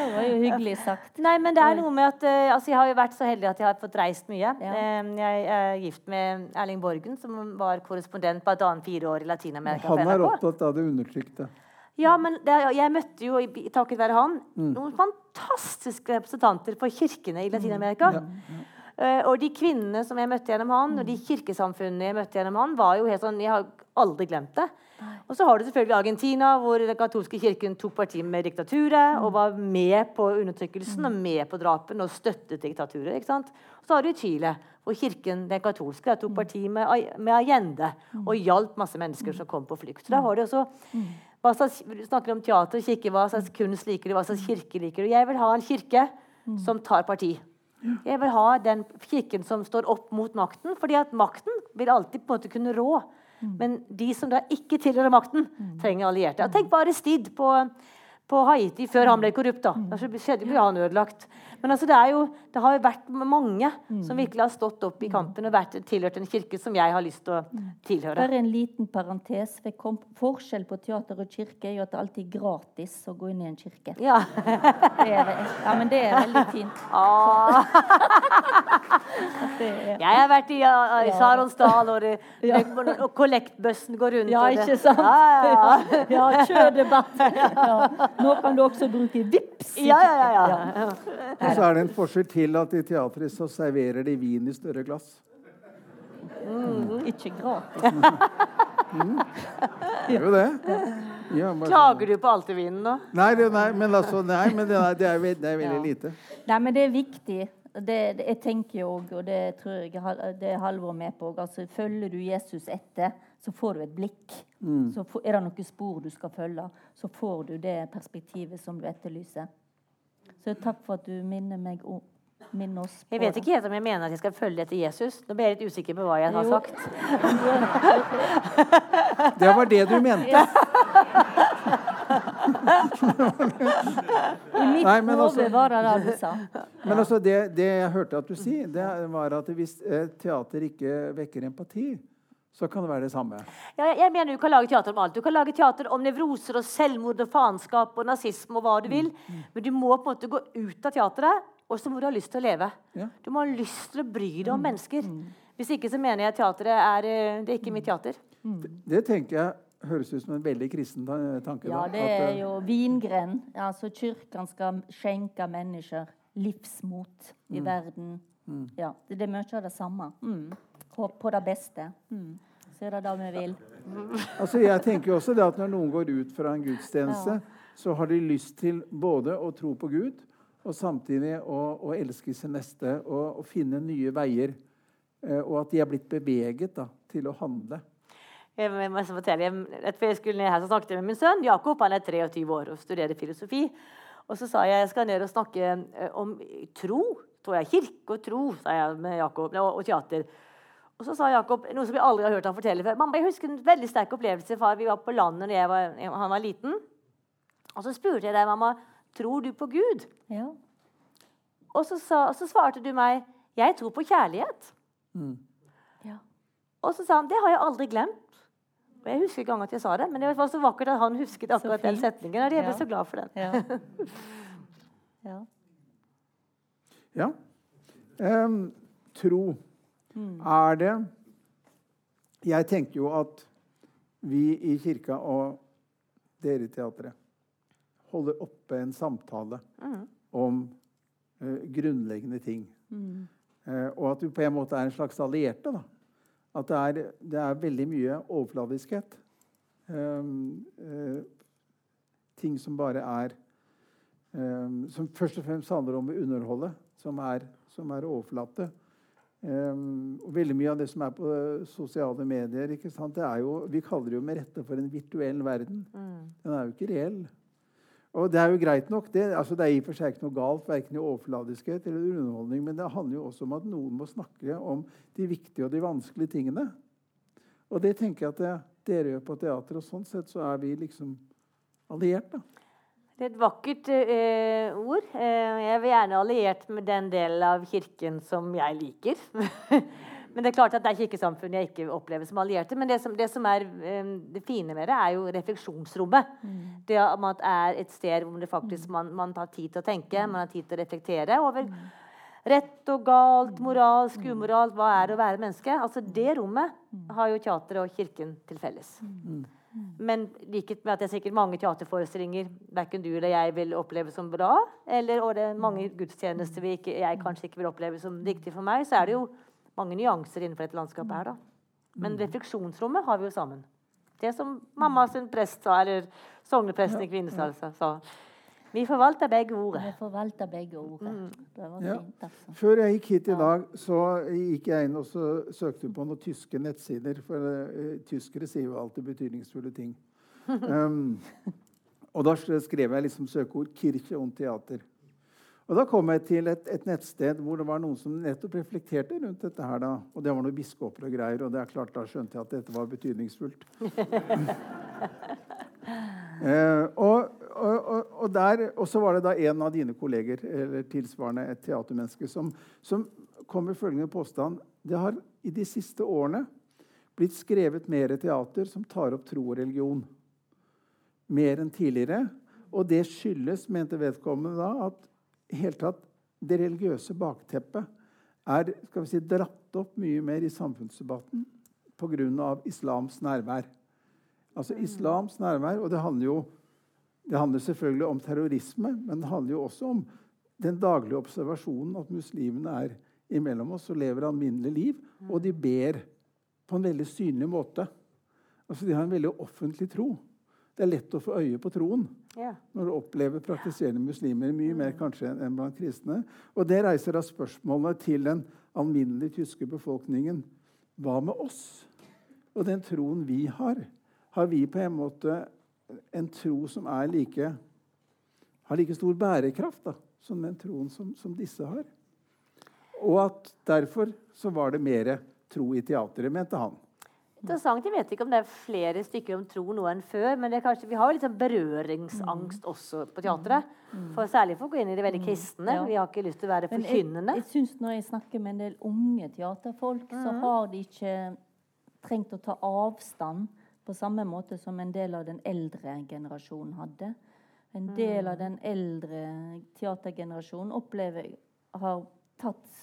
Det var jo hyggelig sagt. Nei, men det er noe med at eh, altså Jeg har jo vært så heldig at jeg har fått reist mye. Ja. Jeg er gift med Erling Borgen, som var korrespondent på et annet fire år i Latin-Amerika. Han er opptatt av det undertrykte. Ja, men det, jeg møtte jo, takket være han, noen fantastiske representanter for kirkene i Latin-Amerika. Eh, og de kvinnene som jeg møtte gjennom han, og de kirkesamfunnene jeg møtte gjennom han, var jo helt sånn Jeg har aldri glemt det. Og så har du selvfølgelig Argentina, hvor den katolske kirken tok parti med diktaturet og var med på undertrykkelsen og med på drapene og støttet diktaturet. ikke sant? Og så har du Chile, hvor kirken, den katolske, tok parti med, med Allende og hjalp masse mennesker som kom på flykt. Så da har du også hva slags, Du snakker om teater og kirke. Hva slags kunst liker du? Hva slags kirke liker du? Jeg vil ha en kirke som tar parti. Jeg vil ha den kirken som står opp mot makten, fordi at makten vil alltid på en måte kunne rå. Men de som da ikke tilhører makten, trenger allierte. Og tenk bare Stid på, på Haiti før han ble korrupt. da. Da skjedde jo han ødelagt. Men altså, det, jo, det har jo vært mange som virkelig har stått opp i kampen og vært tilhørt en kirke som jeg har lyst til å tilhøre. Bare en liten parentes. for kom- Forskjell på teater og kirke er jo at det alltid er gratis å gå inn i en kirke. Ja. Det er, ja, men det er veldig fint. Ah, *laughs* er, jeg har vært i, uh, i Saronsdal, og, *laughs* Ja. og kollektbøssen går rundt. ja, ikke sant? Ja, ja, ja. *laughs* Ja, kjør debatt. Nå kan du også bruke VIPS. ja, ja, ja. Og så er det en forskjell til at i teatret så serverer de vin i større glass. Ikke gratis. Gjør jo det. Ja, bare- Klager du på Altevinen nå? Nei, det, nei, men altså, nei, men det er, det er, ve- det er veldig lite. Nei, men det er viktig. Det, det, jeg tenker jo òg, og det tror jeg det er Halvor med på altså, følger du Jesus etter, så får du et blikk. Så får, er det noen spor du skal følge, så får du det perspektivet som du etterlyser. Så takk for at du minner meg om minner oss på Jeg vet ikke helt om jeg mener at jeg skal følge etter Jesus. Nå ble jeg litt usikker på hva jeg har Jo. sagt. *laughs* Det var det du mente. I mitt Nei, men hode altså- var det det du sa. Men altså, det, det jeg hørte at du sier, det var at hvis eh, teater ikke vekker empati, så kan det være det samme. Ja, jeg, mener Du kan lage teater om alt. Du kan lage teater om nevroser og selvmord og faenskap og nazisme og hva du vil. Men du må på en måte gå ut av teateret, og så må du ha lyst til å leve. Ja. Du må ha lyst til å bry deg om mennesker. Hvis ikke så mener jeg teateret er eh, Det er ikke mitt teater. Det tenker jeg høres ut som en veldig kristen tanke. Ja, da, det at, er eh, jo vingren. Altså, Kirken skal skjenke mennesker livsmot i verden. Ja, det, det er mye av det samme. Mm. På, på det beste. Mm. Så er det det vi vil. Altså, jeg tenker jo også det at Når noen går ut fra en gudstjeneste, Ja. så har de lyst til både å tro på Gud og samtidig å, å elske sin neste og, og finne nye veier. Eh, og at de er blitt beveget da, til å handle. Jeg må fortelle, jeg, rett før jeg skulle ned her, så snakket jeg med min sønn Jakob. Han er 23 år og studerer filosofi. Og så sa jeg jeg skal ned og snakke eh, om tro. Tror jeg, Kirke og tro, sa jeg med Jakob, og, og teater. Og så sa Jakob noe som jeg aldri har hørt han fortelle før. Mamma, jeg husker en veldig sterk opplevelse. Far, vi var på landet da var, han var liten. Og så spurte jeg deg, mamma, tror du på Gud? Ja. Og så, sa, og så svarte du meg Jeg tror på kjærlighet. Ja. Og så sa han det har jeg aldri glemt. Og jeg husker ikke engang at jeg sa det, men det var så vakkert at han husket akkurat den setningen. Og jeg ble Ja. så glad for den. Ja. *laughs* ja. Ja. Em, tro. Er det Jeg tenker jo at vi i kirka og dere i teatret holder oppe en samtale om eh, grunnleggende ting. Eh, og at vi på en måte er en slags allierte. da. At det er, det er veldig mye overfladiskhet. Um, eh, ting som bare er um, Som først og fremst handler om å underholde, som er, som er overflate. Um, og veldig mye av det som er på eh, sosiale medier, ikke sant? Det er jo, vi kaller det jo med rette for en virtuell verden. Den er jo ikke reell. Og det er jo greit nok. Det, altså det er i og for seg ikke noe galt, verken i overfladiskhet eller underholdning, men det handler jo også om at noen må snakke om de viktige og de vanskelige tingene. Og det tenker jeg at det, dere gjør på teater, og sånn sett så er vi liksom alliert, da. Det er et vakkert eh, ord. Eh, jeg vil gjerne alliert med den delen av kirken som jeg liker. *laughs* men det er klart at det er kirkesamfunn jeg ikke opplever som allierte. Men det som, det som er eh, det fine med det, er jo refleksjonsrommet. Det at det er et sted hvor det faktisk man, man tar tid til å tenke, man har tid til å reflektere over rett og galt, moralsk, umoralt, hva er det å være menneske? Altså Det rommet har jo teateret og kirken til felles. Men liket med at det er sikkert mange teaterforestillinger verken du eller jeg vil oppleve som bra, eller og det er mange gudstjenester vi ikke, jeg kanskje ikke vil oppleve som riktig for meg, så er det jo mange nyanser innenfor dette landskapet her, da. Men refleksjonsrommet har vi jo sammen. Det som mamma sin prest sa, eller sognepresten i Kvinesdal sa. Vi forvalter begge ordet. Vi forvalter begge ordet. Det var Ja. fint, altså. Før jeg gikk hit i dag, så gikk jeg inn og så søkte på noen tyske nettsider. For uh, tyskere sier jo alltid betydningsfulle ting. *laughs* Um, og da skrev jeg liksom søkeord 'Kirche und Theater'. Og da kom jeg til et, et nettsted hvor det var noen som nettopp reflekterte rundt dette. her da. Og det var noen biskoper og greier, og det er klart da skjønte jeg at dette var betydningsfullt. *laughs* *laughs* Eh, og, og, og, så var det da en av dine kolleger, eller tilsvarende et teatermenneske, som, som kom med følgende påstand. Det har i de siste årene blitt skrevet mer teater som tar opp tro og religion. Mer enn tidligere. Og det skyldes, mente vedkommende da, at helt tatt det religiøse bakteppet er skal vi si, dratt opp mye mer i samfunnsdebatten pga. islams nærvær. Altså islams nærvær, og det handler jo det handler selvfølgelig om terrorisme, men det handler jo også om den daglige observasjonen at muslimene er imellom oss og lever alminnelig liv, og de ber på en veldig synlig måte. Altså De har en veldig offentlig tro. Det er lett å få øye på troen Ja. når du opplever praktiserende muslimer mye mer kanskje enn blant kristne. Og det reiser da spørsmålet til den alminnelige tyske befolkningen. Hva med oss og den troen vi har? Har vi på en måte en tro som er like har like stor bærekraft da, som den troen som, som disse har? Og at derfor så var det mer tro i teatret, mente han. Interessant. Jeg vet ikke om det er flere stykker om tro nå enn før. Men det er kanskje, vi har jo litt sånn berøringsangst også på teatret. For Særlig for å gå inn i det veldig kristne. Ja. Vi har ikke lyst til å være forkynnende. jeg, jeg synes når jeg snakker med en del unge teaterfolk, så har de ikke trengt å ta avstand på samme måte som en del av den eldre generasjonen hadde. En del av den eldre teatergenerasjonen opplever har tatt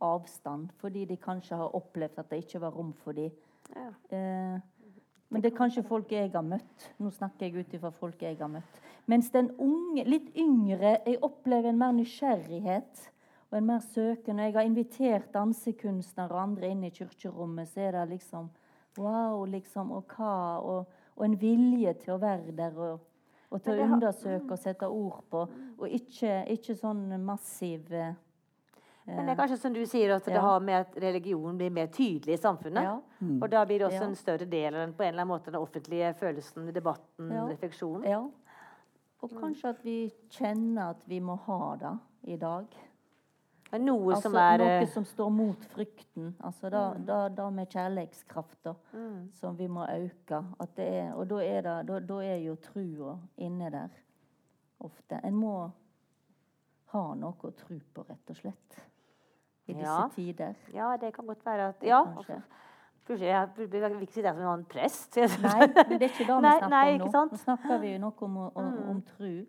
avstand fordi de kanskje har opplevd at det ikke var rom for dem. Ja. Eh, men det er kanskje folk jeg har møtt. Nå snakker jeg ut ifra folk jeg har møtt. Mens den unge, litt yngre Jeg opplever en mer nysgjerrighet og en mer søken. Når jeg har invitert dansekunstnere og andre inn i kirkerommet, så er det liksom Wow, liksom. Og hva? Og, og en vilje til å være der og, og til å undersøke og sette ord på. Og ikke, ikke sånn massiv eh, Men det er kanskje som du sier, at det Ja. har med at religion blir mer tydelig i samfunnet. Ja. Og da blir det også Ja. en større del av den på en eller annen måte den offentlige følelsen, debatten, Ja. refleksjonen. Ja. Og kanskje at vi kjenner at vi må ha det i dag. Det er noe Altså, som er noe eh, som står mot frykten. Altså da, da, da med kjærlighetskrafta som vi må øke. Det er, og da er, det, da, er jo trua inne der ofte. En må ha noe å tro på, rett og slett. i disse Ja. tider. Ja, det kan godt være at Ja. Kanskje. Jeg vil vil ikke si det som en prest. Nei, *laughs* men det er ikke det vi Nei, snakker nei, om ikke nå. Nå snakker vi jo noe om, om, om tru.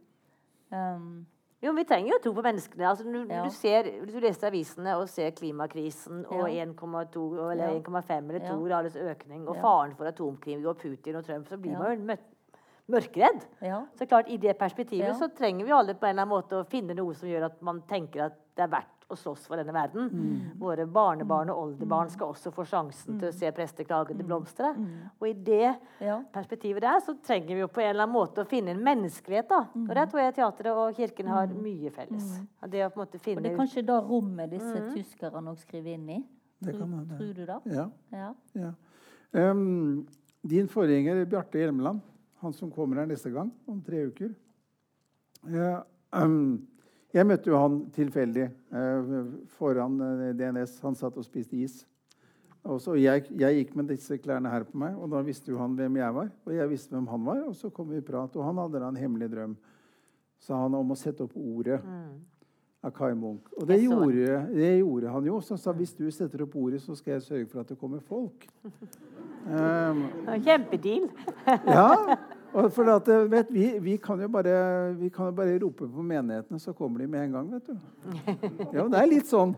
Um, Jo, vi trenger jo tro på menneskene. Altså, når, Ja. du ser, du leser avisene og ser klimakrisen og Ja. 1,2 eller Ja. 1,5 eller 2 Ja. graders økning og faren for atomkrig og Putin og Trump, så blir man jo mø- mørkredd. ja. Så klart, I det perspektivet så trenger vi alle på en eller annen måte å finne noe som gjør at man tenker at det er verdt å slåss for denne verden. Mm. Våre barnebarn og oldebarn skal også få sjansen til å se presteklagene Mm. blomstre. Og i det ja. perspektivet der, så trenger vi jo på en eller annen måte å finne en menneskelighet. da. Og der tror jeg teatret og kirken har mye felles. Det å på en måte Og det er kanskje da rommet disse Mm. tyskerne òg skriver inn i? Det Tror, kan hende. tror du da? Ja. Ja. ja. Um, din forgjenger Bjarte Hjelmeland, han som kommer her neste gang om tre uker ja, em, Jeg møtte jo han tilfeldig eh, foran eh, DNS. Han satt og spiste is. Og så jeg, jeg gikk med disse klærne her på meg, og da visste jo han hvem jeg var. Og jeg visste hvem han var, og så kom vi i prat. Og han hadde da en hemmelig drøm, sa han, om å sette opp ordet av Kai Munch. Og det gjorde, det gjorde han jo. Så han sa hvis du setter opp ordet, så skal jeg sørge for at det kommer folk. *laughs* Um, Kjempedeal. ja, for at, eh, vet, vi, vi, kan jo bare, vi kan jo bare rope på menighetene, så kommer de med en gang. vet du. *laughs* Ja, det er litt sånn.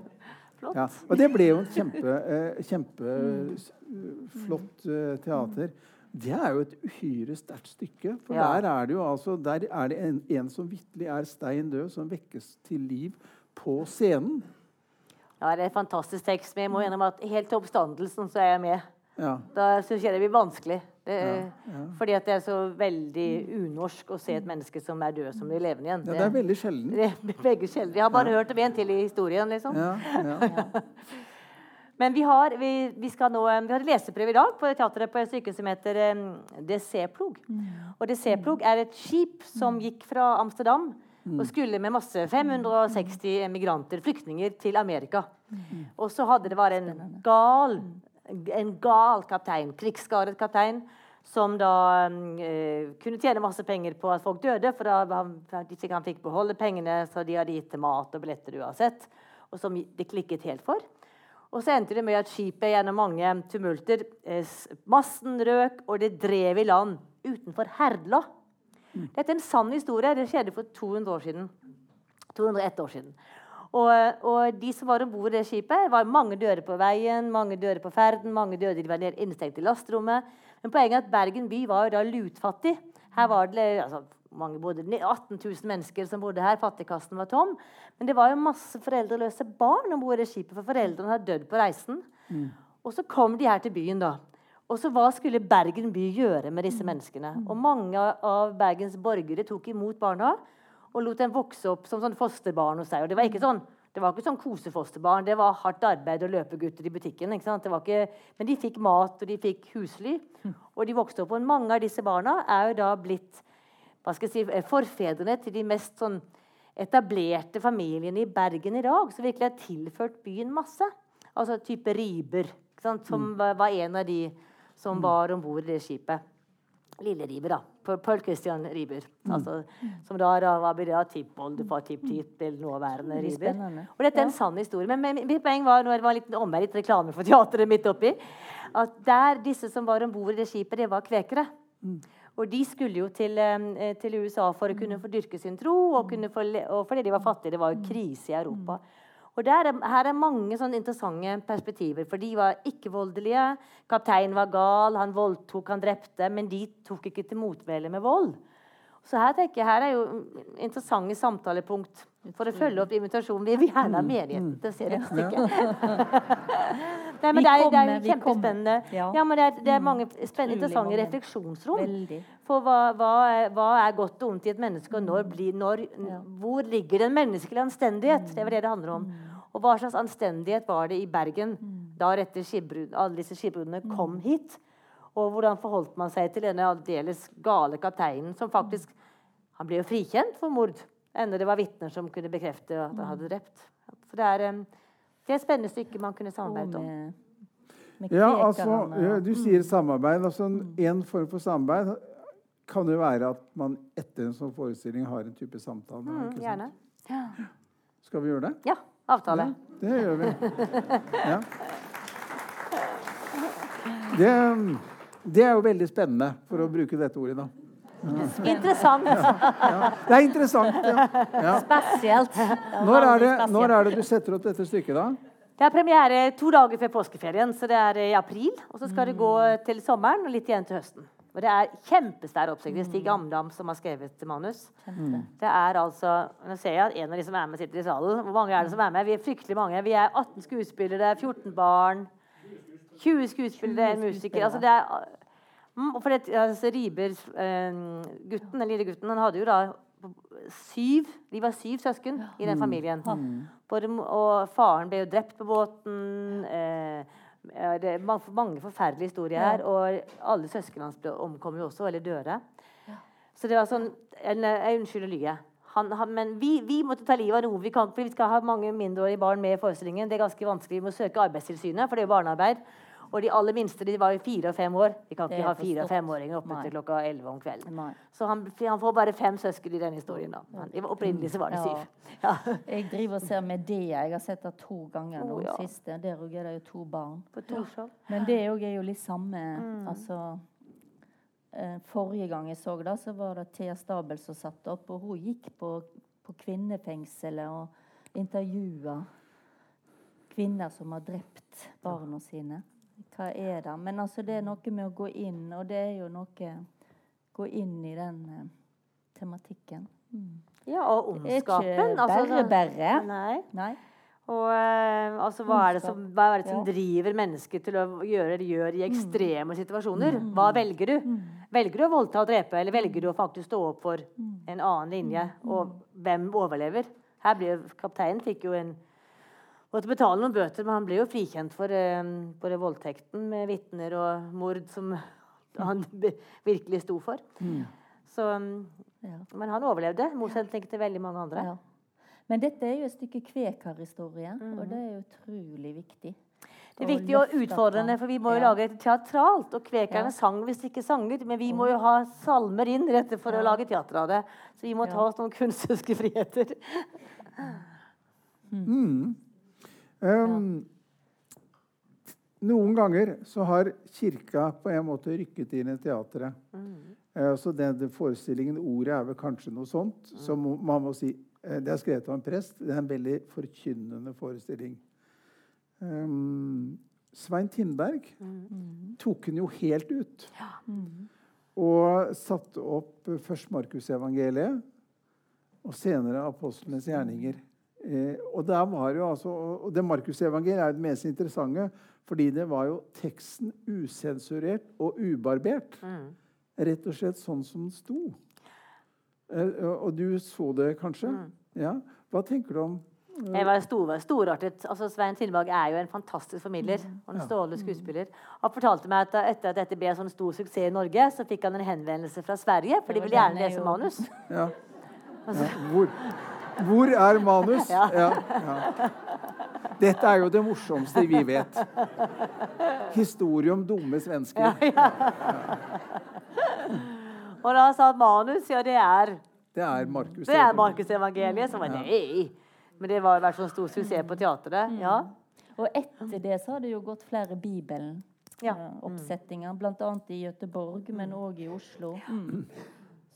Ja, og det ble jo en kjempeflott flott, eh, teater. Det er jo et uhyre sterkt stykke. For Ja. der er det jo altså, der er det en, en som vitterlig er stein død, som vekkes til liv på scenen. Ja, det er en fantastisk tekst. Men jeg må gjennom at helt til oppstandelsen så er jeg med. Ja. Da syns jeg det blir vanskelig. Det, Ja, ja. Fordi at det er så veldig unorsk å se et menneske som er død, som blir levende igjen. ja, det er veldig sjelden. *laughs* det er begge sjelden. Jeg har bare hørt om en til i historien, liksom. Ja, ja. *laughs* Men vi har, vi, vi skal nå, vi har leseprøve i dag på teateret på et stykke som heter um, Det Seplog. Og Det Seplog er et skip som gikk fra Amsterdam og skulle med masse 560 emigranter, flyktninger, til Amerika. Og så hadde det vært en gal, en gal kaptein, krigsskadet kaptein, som da um, eh, kunne tjene masse penger på at folk døde, for da han, han fikk beholde pengene, så de hadde gitt til mat og billetter uansett. Og som det klikket helt for. Og så endte det med at skipet gjennom mange tumulter eh, Massen røk, og det drev i land utenfor Herdla. Dette er en sann historie. Det skjedde for 200 år siden. 201 år siden. Og, og de som var om bord i det skipet, var mange døde på veien, mange døde på ferden, mange døde de var ned- innestengt i lasterommet. Men poenget er at Bergen by var jo da lutfattig. Her var det altså, mange, bodde, 18 000 mennesker som bodde her. Fattigkassen var tom. Men det var jo masse foreldreløse barn om bord i det skipet, for foreldrene hadde dødd på reisen. Og så kom de her til byen, da. Og så Hva skulle Bergen by gjøre med disse menneskene? Og Mange av Bergens borgere tok imot barna og lot dem vokse opp som sånn fosterbarn hos seg. Og det var ikke sånn det var ikke sånn kosefosterbarn. Det var hardt arbeid og løpegutter i butikken. ikke men de fikk mat, og de fikk husly. Og de vokste opp. Og mange av disse barna er jo da blitt si, eh, forfedrene til de mest sånn etablerte familiene i Bergen i dag, som virkelig har tilført byen masse. Altså type Riber, som var, var en av de som var om bord i det skipet. Lille Riber, da. Paul- Paul Christian Riber. Altså, som da, var det da tippoldefar, tipptippel, nåværende Riiber. Og dette er en sann historie. Men, mitt poeng var, når det var en liten omvei, litt reklame for teatret midt oppi, at der disse som var om bord i det skipet, det var kvekere. Og de skulle jo til, eh, til USA for å kunne få dyrke sin tro, og, kunne få, og fordi de var fattige. Det var jo krise i Europa. Og der er, her er mange sånne interessante perspektiver. For de var ikke voldelige. Kapteinen var gal, han voldtok, han drepte. Men de tok ikke til motmæle med vold. Så her tenker jeg, her er jo interessante samtalepunkt for å følge opp invitasjonen. Vi vil gjerne ha menigheten til å se det stykket. Nei, men det er, det er jo kjempespennende. Ja. Men det er, det er mange spennende, interessante refleksjonsrom. For hva, hva, er, hva er godt og ondt i et menneske, og når blir, når, hvor ligger den menneskelige anstendighet? Det var det det handler om. Og hva slags anstendighet var det i Bergen da etter alle disse skipbruddene kom hit? Og hvordan forholdt man seg til denne aldeles gale kapteinen, som faktisk Han ble jo frikjent for mord, enda det var vitner som kunne bekrefte at han hadde drept. Så det er, det er et spennende stykke man kunne samarbeidet om. Ja, altså, Du sier samarbeid. altså En form for samarbeid kan jo være at man etter en sånn forestilling har en type samtale. Mm, ikke sant? gjerne. Ja. Skal vi gjøre det? ja, Avtale. Ja, det gjør vi. Ja. Det, det er jo veldig spennende, for å bruke dette ordet. da. Interessant. Ja. Det er interessant. Ja. Ja. Spesielt. Når, er det, når er det du setter opp dette stykket, da? Det er premiere to dager før påskeferien, så det er i april. Og så skal det gå til sommeren og litt igjen til høsten. Og det er kjempesvær oppsetning. Stig Amdam som har skrevet manus. Det er altså Nå ser jeg at en av de som er med, sitter i salen. Hvor mange er det som er med? Vi er fryktelig mange. Vi er 18 skuespillere, 14 barn, 20 skuespillere, en musiker. Altså det er Mm, for det, altså, Riber, eh, gutten, den lille gutten, han hadde jo da syv De var syv søsken i den familien. Både, og faren ble jo drept på båten. Eh, det er mange, forferdelige historier her. Og alle søsknene hans omkom jo også, eller døde. Så det var sånn Jeg unnskylder lyet. Han, han, men vi, vi måtte ta livet av noen. Vi, kan, for vi skal ha mange mindreårige barn med i forestillingen. Det er ganske vanskelig. Vi må søke Arbeidstilsynet, for det er jo barnearbeid. Og de aller minste de var jo fire og fem år. Vi kan ikke ha fire og femåringer oppe Nei. til klokka elleve om kvelden. Nei. Så han, han får bare fem søsken i denne historien. da. Han, opprinnelig så var det syv. *laughs* Ja. Jeg driver og ser Medea. Jeg har sett det to ganger nå. oh, ja. siste. Der òg er det jo to barn. Men det òg er jo litt samme Mm. Altså eh, Forrige gang jeg så det, så var det Thea Stabel som satt opp, og hun gikk på, på kvinnefengselet og intervjua kvinner som har drept barna sine. Hva er det? Men altså, det er noe med å gå inn, og det er jo noe Gå inn i den eh, tematikken. Mm. Ja, og er ikke ondskapen. altså, bare bare. Nei. Nei? Og eh, altså, hva er det som, er det som Ja. driver mennesket til å gjøre det de gjør i ekstreme situasjoner? Hva velger du? Velger du å voldta og drepe, eller velger du å faktisk stå opp for en annen linje? Og hvem overlever? Her blir Kapteinen fikk jo en Måtte betale noen bøter, men han ble jo frikjent for eh, både voldtekten med vitner og mord som *laughs* han virkelig sto for. Så, mm, Ja. men han overlevde, motsetning til veldig mange andre. Ja. Men dette er jo et stykke Kvekar-historie, og det er utrolig viktig. Det er viktig og utfordrende, for vi må jo Ja. lage det teatralt. Og kvekerne Ja. sang visst ikke sanger, men vi må jo ha salmer inn rett for å lage teater av det. Så vi må ta oss noen *laughs* kunstneriske friheter. Um, Noen ganger så har kirka på en måte rykket inn i teatret. Eh, så den, den forestillingen, ordet er vel kanskje noe sånt. Mm. Som man må si uh, Det er skrevet av en prest. Det er en veldig forkynnende forestilling. Um, Svein Tindberg tok den jo helt ut. Og satte opp eh, først Markusevangeliet, og senere apostlenes gjerninger. Eh, og der var jo altså, og det Markusevangeliet er det mest interessante, fordi det var jo teksten usensurert og ubarbert. Rett og slett sånn som den sto. Eh, og du så det kanskje? Ja. Hva tenker du om Jeg var stor, storartet. Altså, Svein Tillberg er jo en fantastisk formidler og en strålende skuespiller. Han fortalte meg at etter at dette ble en sånn stor suksess i Norge, så fikk han en henvendelse fra Sverige, for de ville gjerne er lese jo- manus. ja. *laughs* Ja. Hvor, hvor er manus? *laughs* Ja. Ja. Dette er jo det morsomste vi vet. Historie om dumme svensker. Og da sa han manus, ja, det er Det er Markus. evangeliet Markusevangeliet. Så var nei. Men det var i hvert fall stor suksess på teatret. Ja. Og etter det så har det jo gått flere Ja. Bibelen-oppsettinger, bl.a. i Gøteborg, men òg i Oslo. Mm.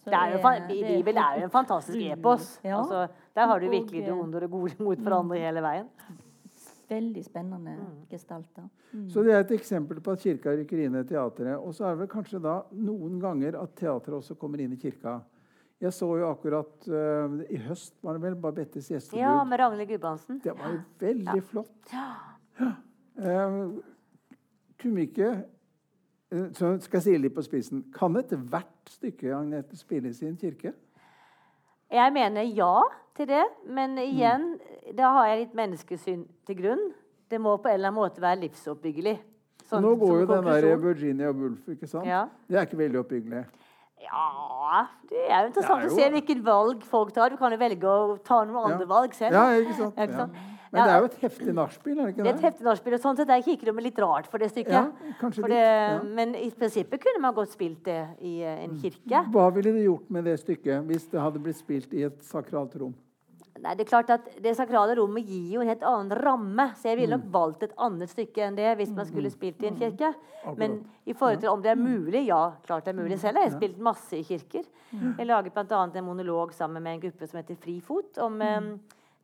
Så Det er jo, Bibelen er jo en fantastisk epos. Ja. Altså, der har du virkelig det eh, onde og det gode mot hverandre hele veien. Veldig spennende Mm. gestalter. Så det er et eksempel på at kirka rykker inn i teatret. Og så er det vel kanskje da noen ganger at teatret også kommer inn i kirka. Jeg så jo akkurat uh, I høst var det vel Babettes gjestebud. Ja, med Ragnhild Gudbrandsen. Det var jo veldig flott. Ja. Eh, kunne vi ikke eh, Så skal jeg si litt på spissen. Kan ethvert stykke Agnete spilles i en kirke? Jeg mener ja til det, men Mm. igjen, da har jeg litt menneskesyn til grunn. Det må på en eller annen måte være livsoppbyggelig. Sånn, Nå går jo den der. Virginia Woolf, ikke sant? Ja. Det er ikke veldig oppbyggelig. Ja Det er jo interessant Det er å se hvilket valg folk tar. Du kan jo velge å ta noen andre valg selv. Ja, ikke sant? Ja, ikke sant? Ja. Men det er jo et heftig nachspiel, er det ikke Det er et heftig nachspiel. og Sånn sett er kirkerommet litt rart for det stykket. Ja, kanskje for litt, det, ja. Men i prinsippet kunne man godt spilt det i eh, en kirke. Hva ville det gjort med det stykket hvis det hadde blitt spilt i et sakralt rom? Nei, det er klart at det sakrale rommet gir jo en helt annen ramme. Så jeg ville nok valgt et annet stykke enn det hvis man skulle spilt i en kirke. Men i forhold til om det er mulig, ja, klart det er mulig. Selv har jeg spilt masse i kirker. Jeg laget bl.a. en monolog sammen med en gruppe som heter Frifot, om eh,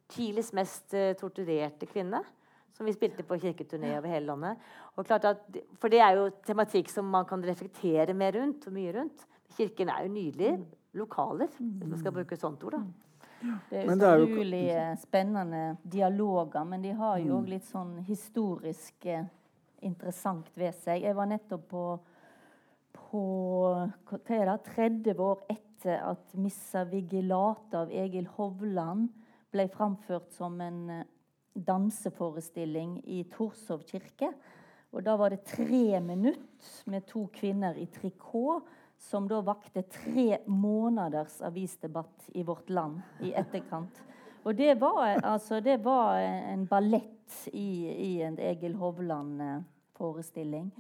Chiles mest eh, torturerte kvinne. Som vi spilte på kirketurné over hele landet. Og klart at, for det er jo tematikk som man kan reflektere mer rundt. og mye rundt. Kirken er jo nydelig lokaler, hvis man skal bruke sånt ord. da. Det er Men det er jo- utrolig eh, spennende dialoger, men de har jo òg litt sånn historisk eh, interessant ved seg. Jeg var nettopp på, på hva hva er det, 30 år etter at 'Missa Vigilata' av Egil Hovland ble framført som en eh, danseforestilling i Torshov kirke. Og da var det tre minutter med to kvinner i trikot som da vakte tre måneders avisdebatt i Vårt Land i etterkant. Og det var, altså, det var en ballett i, i en Egil Hovland-forestilling.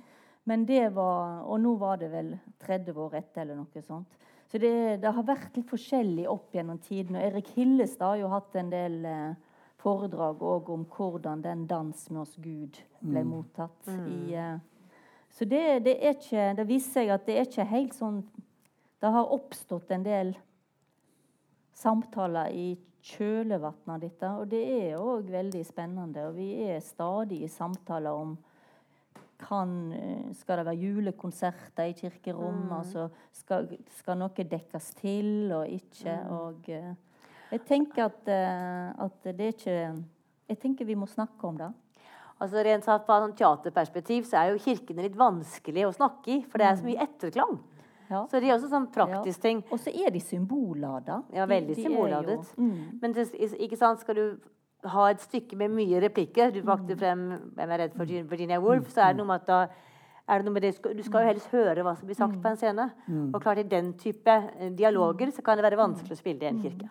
Men det var Og nå var det vel 30 år etter, eller noe sånt. Så det, det har vært litt forskjellig opp gjennom tiden. Og Erik Hillestad har jo hatt en del eh, foredrag òg om hvordan den 'Dans med oss Gud' ble mottatt. i... Eh, så det, det er ikke Det viser seg at det er ikke helt sånn Det har oppstått en del samtaler i kjølvannet av dette, og det er òg veldig spennende. Og vi er stadig i samtaler om kan, eh, skal det være julekonserter i kirkerom? Altså, skal, skal noe dekkes til og ikke? Og eh, jeg tenker at, eh, at det er ikke Jeg tenker vi må snakke om det. Altså Rent Fra sånn teaterperspektiv så er jo kirkene litt vanskelig å snakke i, for det er så mye etterklang. Ja. Så det er også sånn praktisk ting. Og så er de symbollada. Ja, veldig de symbolladet. Mm. Men det, ikke sant, skal du ha et stykke med mye replikker Du valgte frem 'Hvem er redd for Virginia Woolf'. Så er det noe med at da er det noe med det, du skal jo helst høre hva som blir sagt på en scene. Og klart I den type eh, dialoger så kan det være vanskelig å spille det i en kirke.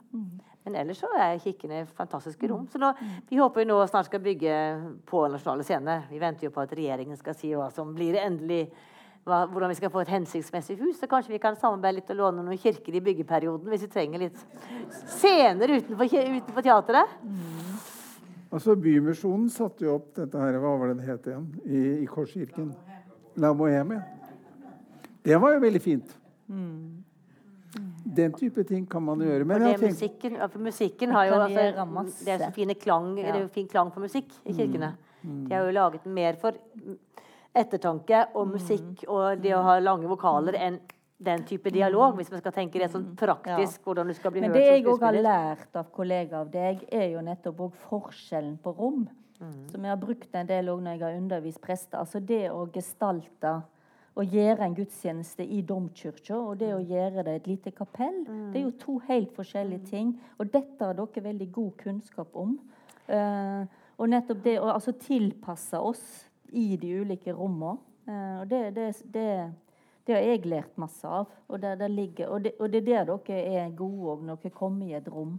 Men ellers så er kirkene fantastiske rom. Så nå, vi håper jo nå snart skal bygge på Nasjonale Scene. Vi venter jo på at regjeringen skal si hva som blir endelig hva, hvordan vi skal få et hensiktsmessig hus. Så kanskje vi kan samarbeide litt og låne noen kirker i byggeperioden hvis vi trenger litt scener utenfor, utenfor teatret. Altså Bymisjonen satte jo opp dette her, hva var det det het igjen, i, i Korskirken. La Boheme. Det var jo veldig fint. Den type ting kan man gjøre. Men For det jeg tenker, musikken, for musikken har jo altså. Det er så fine klang, Ja. det er jo fin klang for musikk i kirkene. De har jo laget mer for ettertanke og musikk og det å ha lange vokaler enn den type dialog, hvis man skal tenke det sånn praktisk, hvordan du skal bli Men hørt det jeg òg har lært av kollegaer av deg, er jo nettopp òg forskjellen på rom. Som jeg har brukt en del òg når jeg har undervist prester. Altså det å gestalte å gjøre en gudstjeneste i domkirka og det å gjøre det i et lite kapell, det er jo to helt forskjellige ting. Og dette har dere veldig god kunnskap om. Uh, og nettopp det å altså tilpasse oss i de ulike rommene. Uh, og det, det, det, det har jeg lært masse av. Og det, der ligger, og, det, og det er der dere er gode òg, når dere kommer i et rom.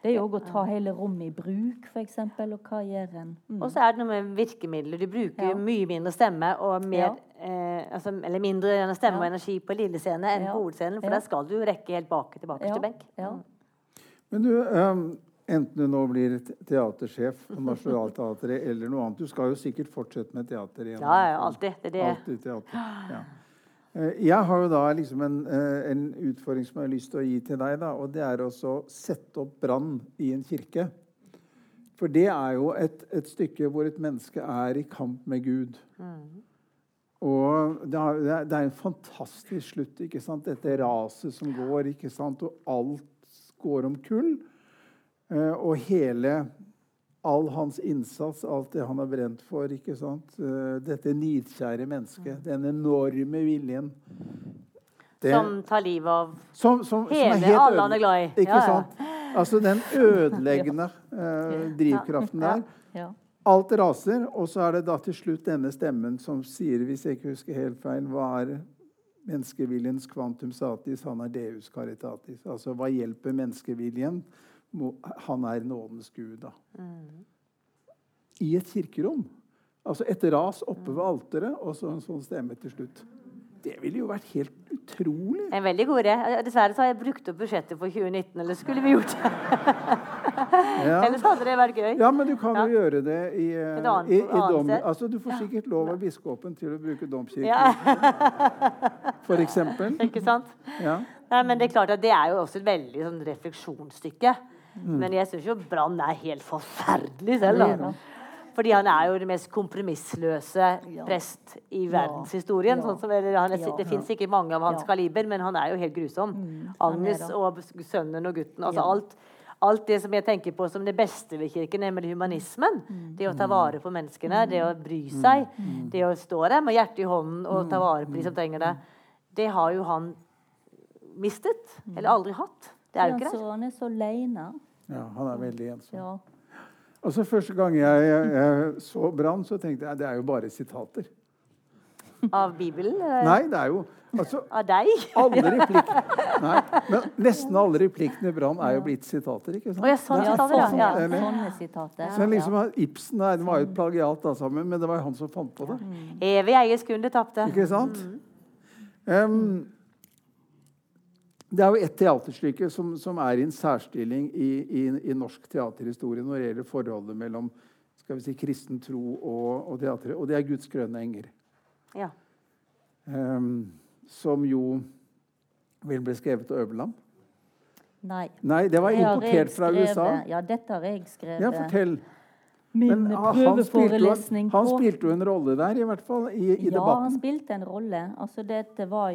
Det er jo òg å ta hele rommet i bruk, f.eks. Og hva gjør en? Mm. Og så er det noe med virkemidler. Du bruker Ja. mye mindre stemme og mer, eh, altså, eller mindre stemme Ja. og energi på lille scene enn Ja. på hovedscenen, for Ja. der skal du jo rekke helt bak Ja, til benk. ja. men du, um, enten du nå blir teatersjef på Nationaltheatret eller noe annet Du skal jo sikkert fortsette med teater igjen. Ja, ja, alltid. Det er det. Alltid teater. Ja. Eh, Jeg har jo da liksom en, eh, en utfordring som jeg har lyst til å gi til deg. da, og Det er å sette opp brann i en kirke. For det er jo et, et stykke hvor et menneske er i kamp med Gud. Og det er, det er- er en fantastisk slutt. ikke sant? Dette raset som går, ikke sant? og alt går om kull. Eh, og hele all hans innsats, alt det han har brent for, ikke sant? Eh, dette nidkjære mennesket, den enorme viljen det- Som tar livet av som, som, som hele helt alle han er glad i. Ikke Ja, ja. sant? Altså den *laughs* ødeleggende eh, drivkraften der. Alt raser, og så er det da til slutt denne stemmen som sier, hvis jeg ikke husker helt feil, hva er menneskeviljens kvantum satis? Han er deus caritatis. Altså hva hjelper menneskeviljen? Han er nådens gud, da. I et kirkerom. Altså et ras oppe ved alteret, og så en sånn stemme til slutt. Det ville jo vært helt utrolig. En veldig god idé. Dessverre så har jeg brukt opp budsjettet for 2019. Eller skulle vi gjort det? *laughs* Ja. Ellers hadde det vært gøy. Ja, men du kan jo Ja. gjøre det i, eh, i, i dom... Altså, du får sikkert lov av biskopen til å bruke domkirken, Ja, *laughs* for eksempel. ikke sant? Ja. Nei, men det er klart at det er jo også et veldig sånn refleksjonsstykke. Mm. Men jeg syns jo Brann er helt forferdelig selv, da. Fordi han er jo den mest kompromissløse prest i verdenshistorien. Ja. Sånn som, eller, han er, Ja. Det fins ikke mange av hans Ja. kaliber, men han er jo helt grusom. er Agnes og sønnen og gutten. Altså Ja. alt, alt det som jeg tenker på som det beste ved kirken, nemlig humanismen. Mm. Det å ta vare på menneskene, det å bry seg, det å stå der med hjertet i hånden og Mm. ta vare på de som trenger det. Det har jo han mistet. Eller aldri hatt. Det er jo ikke det. Han er så aleine. Ja, han er veldig ensom. Ja. Altså, Første gang jeg, jeg, jeg så Brann, så tenkte jeg det er jo bare sitater. Av Bibelen? Nei, det er jo altså, Av deg? alle replikkene *laughs* Nei, men nesten alle replikkene i Brann er jo blitt sitater. ikke sant? Oh, ja, sånn er- Ja, sitater, ja. sånne. Sånne sitater. Så liksom, Ibsen nei, det var jo et plagiat, da, sammen, men det var jo han som fant på det. Evig eies kun det tapte. Ikke sant? Em, det er jo ett teaterstykke som, som er i en særstilling i, i, i norsk teaterhistorie når det gjelder forholdet mellom skal vi si, kristen tro og, og teatret, og det er 'Guds grønne enger'. Ja. Um, som jo vel ble skrevet av Øverland. Nei. Nei, det var importert fra USA. Ja, dette har jeg skrevet. Ja, fortell. Men ah, han spilte, han spilte jo en rolle der, i hvert fall, i, i Ja, han spilte en rolle. Altså,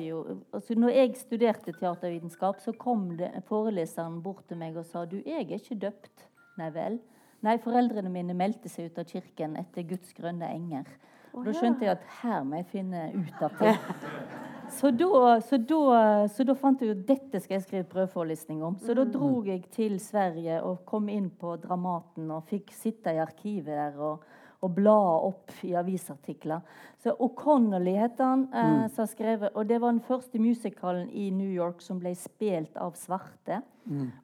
jo, altså, når jeg studerte teatervitenskap, så kom det, foreleseren bort til meg og sa du, jeg er ikke døpt. Nei vel. Nei, foreldrene mine meldte seg ut av kirken etter Guds grønne enger. Og da skjønte jeg at her må jeg finne ut av det. *laughs* Så da, så, da, så da fant jeg ut dette skal jeg skrive prøveforelesning om. Så da dro jeg til Sverige og kom inn på Dramaten og fikk sitte i arkivet der og, og bla opp i avisartikler. Så O'Connolly heter han, eh, som har skrevet, og det var den første musicalen i New York som ble spilt av svarte.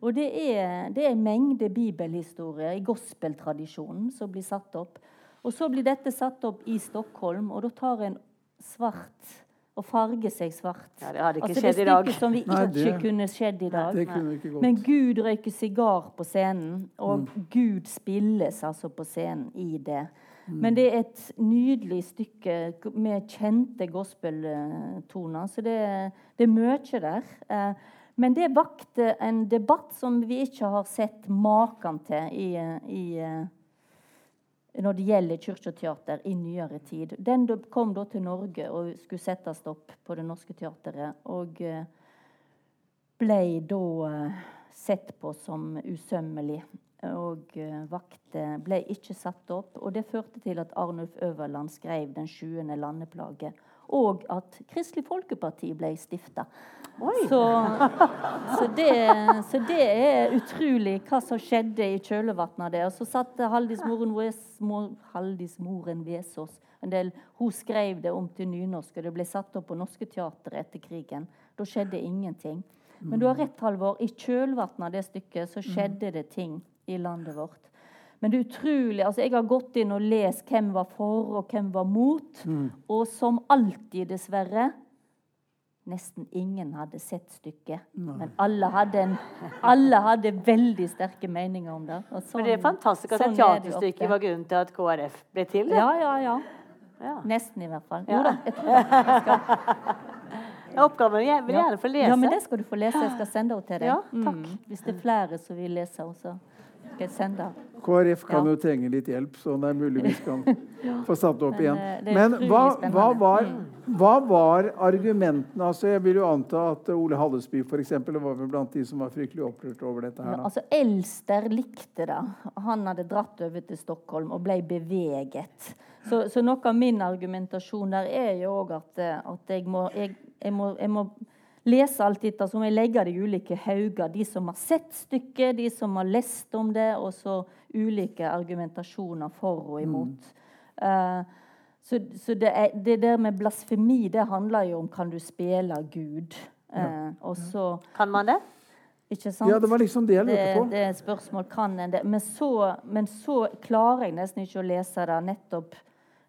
Og det er, det er en mengde bibelhistorier i gospeltradisjonen som blir satt opp. Og så blir dette satt opp i Stockholm, og da tar en svart og farger seg svart. Ja, det hadde ikke altså, skjedd i dag. som vi Nei, ikke det- kunne skjedd i dag. Det kunne ikke gått. Men Gud røyker sigar på scenen, og Mm. Gud spilles altså på scenen i det. Men det er et nydelig stykke med kjente gospeltoner, så det, det er mye der. Eh, Men det vakte en debatt som vi ikke har sett maken til i, i eh, når det gjelder kirketeater i nyere tid. Den kom da til Norge og skulle settes opp på Det Norske Teatret. Og eh, ble da eh, sett på som usømmelig. Og eh, vakte ble ikke satt opp. Og det førte til at Arnulf Øverland skrev 'Den sjuende landeplage'. Og at Kristelig Folkeparti ble stifta. Så, så, det, så det er utrolig hva som skjedde i kjølvannet av det. Og så satt Haldis Moren, Mor, Haldis Moren Vesaas en del, Hun skrev det om til nynorsk, og det ble satt opp på Norske Teatret etter krigen. Da skjedde ingenting. Men du har rett, Halvor. I kjølvannet av det stykket så skjedde det ting i landet vårt. Men det er utrolig, altså Jeg har gått inn og lest hvem var for og hvem var mot. Og som alltid, dessverre, nesten ingen hadde sett stykket. Men alle hadde, en, alle hadde veldig sterke meninger om det. Og Men det er sånn- fantastisk at sånn et er teaterstykke var grunnen til at KrF ble til. det. Ja, ja, ja. Ja. Nesten, i hvert fall. Ja. Jo da. Jeg tror jeg skal, *laughs* Oppgaven jeg vil gjerne få lese. Ja, men det skal du få lese. Jeg skal sende henne til deg. Ja, takk. Mm. Hvis det er flere som vil lese henne, KrF kan Ja. jo trenge litt hjelp, så det er mulig vi skal *laughs* få satt det opp Men, igjen. eh, Men hva, hva, var, Mm. hva var argumentene? Altså, jeg vil jo anta at Ole Hallesby for eksempel, var vel blant de som var fryktelig opprørt over dette. her. Da. altså Elster likte det. Han hadde dratt over til Stockholm og ble beveget. Så, så noe av min argumentasjon der er jo òg at, eh, at jeg, må, jeg, jeg, må, jeg må lese alt dette, så må jeg legge det i ulike hauger. De som har sett stykket, de som har lest om det, og så ulike argumentasjoner for og imot. Eh, så så det, er, det der med blasfemi, det handler jo om kan du spille Gud. Eh, og så Kan man det? Ikke sant? Ja, det var liksom det jeg lurte det, på. det er et spørsmål kan en det. Men så, men så klarer jeg nesten ikke å lese det nettopp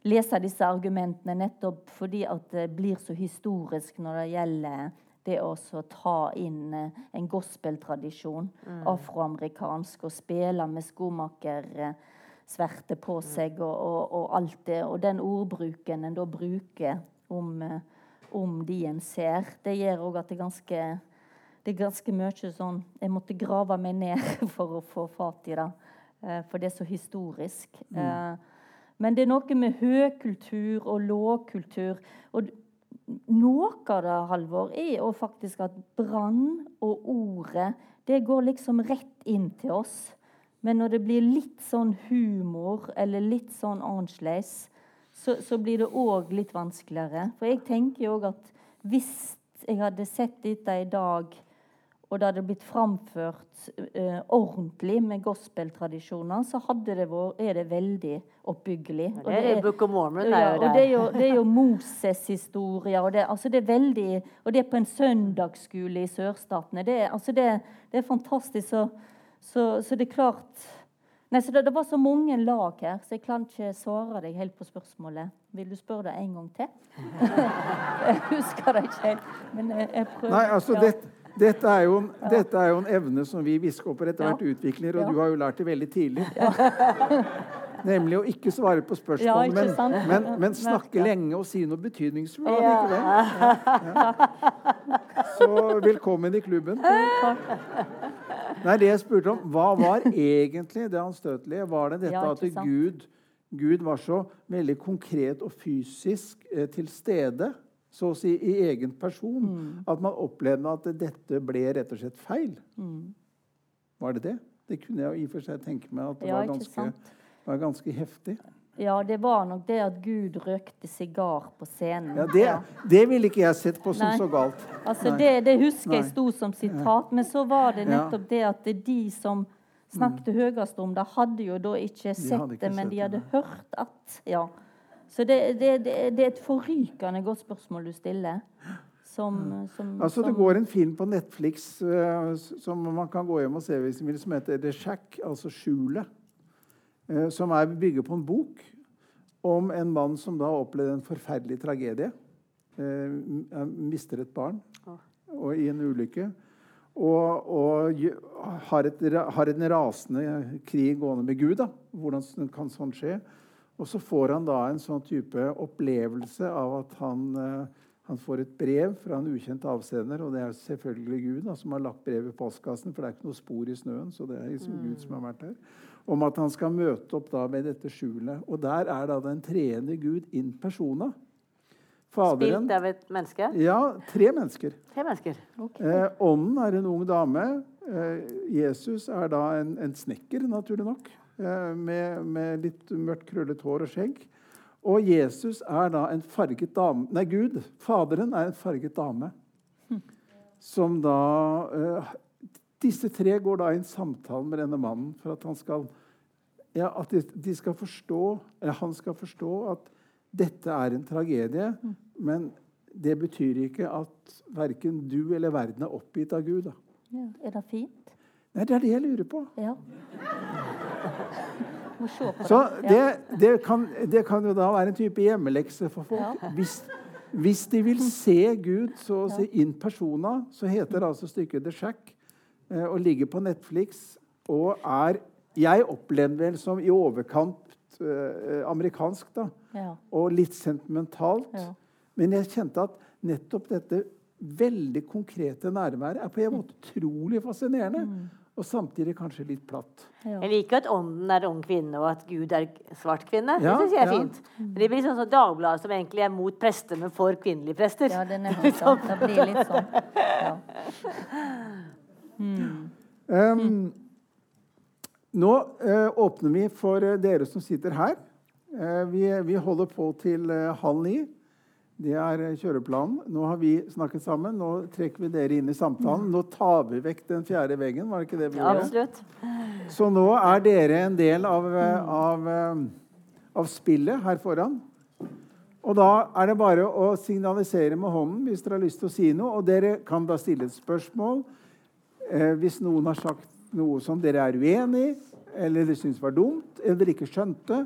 lese disse argumentene nettopp fordi at det blir så historisk når det gjelder det å ta inn eh, en gospeltradisjon, mm. afroamerikansk, og spille med skomakersverte på seg og, og, og, alt det. Og den ordbruken en da bruker om, eh, om de en ser, det gjør òg at det er ganske det er ganske mye sånn Jeg måtte grave meg ned *laughs* for å få fatt i det. Eh, for det er så historisk. Mm. Men det er noe med høgkultur og lågkultur. Og noe av det, Halvor, er jo faktisk at brann og ordet det går liksom rett inn til oss. Men når det blir litt sånn humor eller litt sånn annerledes, så, så, blir det òg litt vanskeligere. For jeg tenker jo òg at hvis jeg hadde sett dette i dag og det hadde blitt framført eh, ordentlig med gospeltradisjoner, så hadde det vært, er det veldig oppbyggelig. Og det, er, Book of Mormon. Ja, og det er jo, det er jo Moses-historier. Og, det, altså det er veldig, og det er på en søndagsskole i sørstatene. Det, altså det, det er fantastisk. Så, så, så, det er klart Nei, så det, det, var så mange lag her, så jeg kan ikke svare deg helt på spørsmålet. Vil du spørre det en gang til? *laughs* jeg husker det ikke helt. Men jeg, jeg prøver. Nei, altså, ja. det dette er, jo, ja. dette er, jo, en evne som vi biskoper etter hvert ja. utvikler, og ja. du har jo lært det veldig tidlig. *laughs* Nemlig å ikke svare på spørsmål, men, men, men, snakke lenge og si noe betydningsfullt likevel. *laughs* Så velkommen i klubben. Nei, det jeg spurte om, Hva var egentlig det anstøtelige? Var det dette at Gud, Gud var så veldig konkret og fysisk eh, til stede? Så å si i egen person. Mm. At man opplevde at dette ble rett og slett feil. Mm. Var det det? Det kunne jeg i og for seg tenke meg at det ja, var, ganske, var, ganske, heftig. Ja, det var nok det at Gud røkte sigar på scenen. Ja, Det, ja. det ville ikke jeg sett på som Nei. så galt. Altså, det, det, husker Nei. jeg sto som sitat, men så var det nettopp det at det de som snakket mm. høyest om det, hadde jo da ikke sett ikke det, men de hadde hørt at ja, så det, det, det, det, er et forrykende godt spørsmål du stiller. Som, som, altså, det går en film på Netflix uh, som man kan gå hjem og se hvis vil, som heter The Shack, altså Skjulet. Uh, som er bygget på en bok om en mann som da opplevde en forferdelig tragedie. Uh, mister et barn og, i en ulykke. Og, og har, et, har, en rasende krig gående med Gud. Da. Hvordan kan sånt skje? Og så får han da en sånn type opplevelse av at han, eh, han får et brev fra en ukjent avsender, og det er selvfølgelig Gud da, som har lagt brevet i postkassen, for det er ikke noe spor i snøen. så det er liksom mm. Gud som har vært der, Om at han skal møte opp da med dette skjulet. Og der er da den treende Gud in persona. Faderen, Spilt av et menneske? Ja, tre mennesker. Tre mennesker. Okay. Eh, ånden er en ung dame. Eh, Jesus er da en, en snekker, naturlig nok. Eh, med, med, litt mørkt krøllet hår og skjegg. Og Jesus er da en farget dame Nei, Gud, Faderen, er en farget dame. Som da uh, Disse tre går da i en samtale med denne mannen for at han skal ja, at de, skal forstå, eller han skal forstå at dette er en tragedie. Men det betyr ikke at verken du eller verden er oppgitt av Gud. Ja, er det fint? Nei, det er det jeg lurer på. Ja. Så det, det, kan, det, kan, jo da være en type hjemmelekse for folk. Hvis, hvis, de vil se Gud så å si in persona, så heter altså stykket The Shack eh, og ligger på Netflix og er Jeg opplevde vel som i overkant eh, amerikansk, da. Ja. Og litt sentimentalt. Ja. Men jeg kjente at nettopp dette veldig konkrete nærværet er på en måte utrolig fascinerende. Mm. Og samtidig kanskje litt platt. Ja. Jeg liker at ånden er ung kvinne, og at Gud er svart kvinne. Ja, det synes jeg er ja. fint. Men det blir sånn som Dagbladet, som egentlig er mot prester, men for kvinnelige prester. Ja, det er nemlig sånn. Det blir litt sånn. Ja. Hmm. Um, nå uh, åpner vi for uh, dere som sitter her. Uh, vi, vi, holder på til halv ni. Det er eh, kjøreplanen. Nå har vi snakket sammen. Nå trekker vi dere inn i samtalen. Nå tar vi vekk den fjerde veggen. var det ikke det vi gjorde? Absolutt. Så nå er dere en del av, eh, av, eh, av, spillet her foran. Og da er det bare å signalisere med hånden hvis dere har lyst til å si noe. Og dere kan da stille et spørsmål eh, hvis noen har sagt noe som dere er uenig i, eller dere syns var dumt, eller ikke skjønte.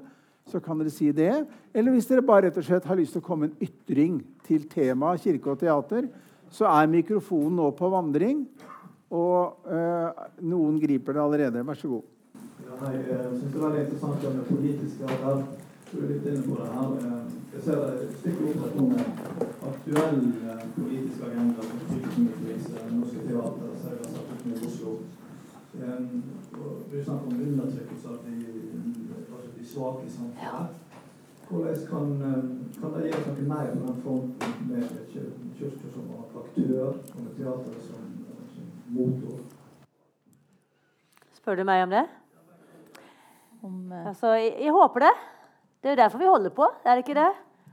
Så kan dere si det. Eller hvis dere bare rett og slett har lyst til å komme en ytring til temaet kirke og teater, så er mikrofonen nå på vandring. Og øh, noen griper det allerede. Vær så god. Ja, nei, jeg syns det er veldig interessant det med politiske arbeid. Du er litt inne på det her. Eh, jeg ser det stikker opp et med aktuell eh, politisk agenda som fylkesmiddelvis Norske Teater, satt opp med Oslo. Det er snakk om undertrykkelse av de svake samfunnet. Hvordan kan, kan det gjøres noe mer på den fronten med Kirka som aktør og med teateret som motor. Spør du meg om det? Om, uh... altså, jeg, jeg, håper det. Det er jo derfor vi holder på. er det ikke det?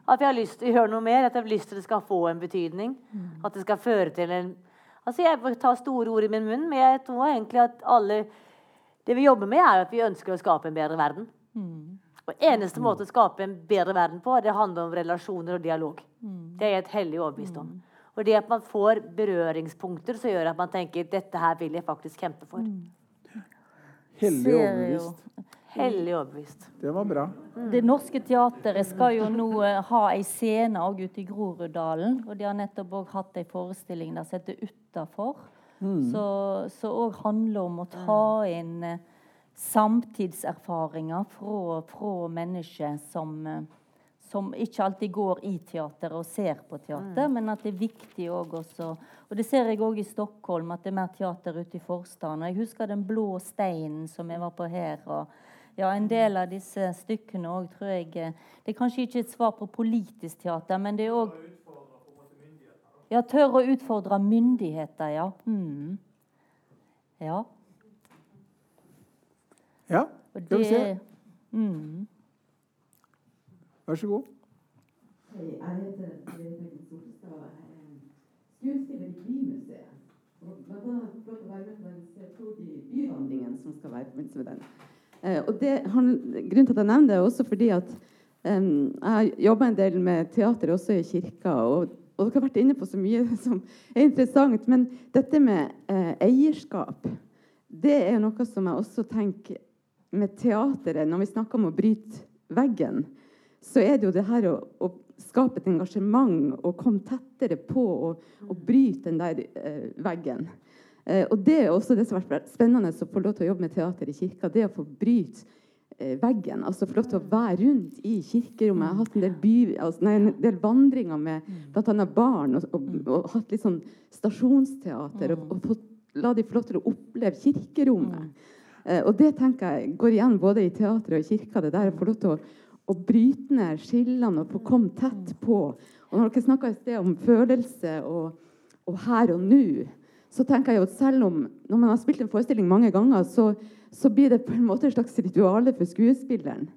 At vi har lyst til å gjøre noe mer. At vi har lyst til det skal få en betydning. Mm. At det skal føre til en Altså, Jeg tar store ord i min munn, men jeg tror egentlig at alle Det vi jobber med, er at vi ønsker å skape en bedre verden. Mm. Og eneste mm. måte å skape en bedre verden på, det handler om relasjoner og dialog. Mm. Det er jeg et hellig overbevist om. Mm. Og det at man får berøringspunkter som gjør at man tenker dette her vil jeg faktisk kjempe for. Mm. Hellig overbevist. Hellig overbevist. Det var bra. Mm. Det Norske Teatret skal jo nå uh, ha ei scene òg ute i Groruddalen. Og de har nettopp òg hatt ei forestilling der som heter 'Utafor'. Mm. Så òg handler om å ta inn samtidserfaringer fra, fra mennesker som uh, som ikke alltid går i teater og ser på teater, mm. men at det er viktig òg også Og det ser jeg òg i Stockholm, at det er mer teater ute i forstaden. Og jeg husker Den blå steinen som jeg var på her. og ja, En del av disse stykkene òg tror jeg eh, Det er kanskje ikke et svar på politisk teater, men det er òg Ja, tør å utfordre myndigheter, ja. Mm. Ja. Ja, skal vi se. Mm. Vær så god. Jeg heter Berit Solstad, skuespiller i Bymuseet. Annet fått å være med på den byvandringen som skal være i forbindelse med den. Eh, og det, grunnen til at jeg nevner det, er også fordi at um, jeg jobber en del med teater også i kirka. Og, og, dere har vært inne på så mye *laughs* som er interessant. Men dette med eh, eierskap, det er noe som jeg også tenker med teateret når vi snakker om å bryte veggen så er det jo det her å, å skape et engasjement og komme tettere på og, og bryte den der eh, veggen. Eh, og Det er også det som har vært spennende å få lov til å jobbe med teater i kirka. Det å få bryte eh, veggen. altså Få lov til å være rundt i kirkerommet. Jeg har hatt en del, by, altså, nei, en del vandringer med bl.a. barn og, og, og, hatt litt sånn stasjonsteater. Og, og fått, la de få lov til å oppleve kirkerommet. Eh, og det tenker jeg går igjen både i teatret og i kirka. det der å få lov til å bryte ned skillene og få komme tett på. Og når dere snakka i sted om følelse og, og her og nå, så tenker jeg jo at selv om når man har spilt en forestilling mange ganger, så, så blir det på en måte et slags rituale for skuespilleren.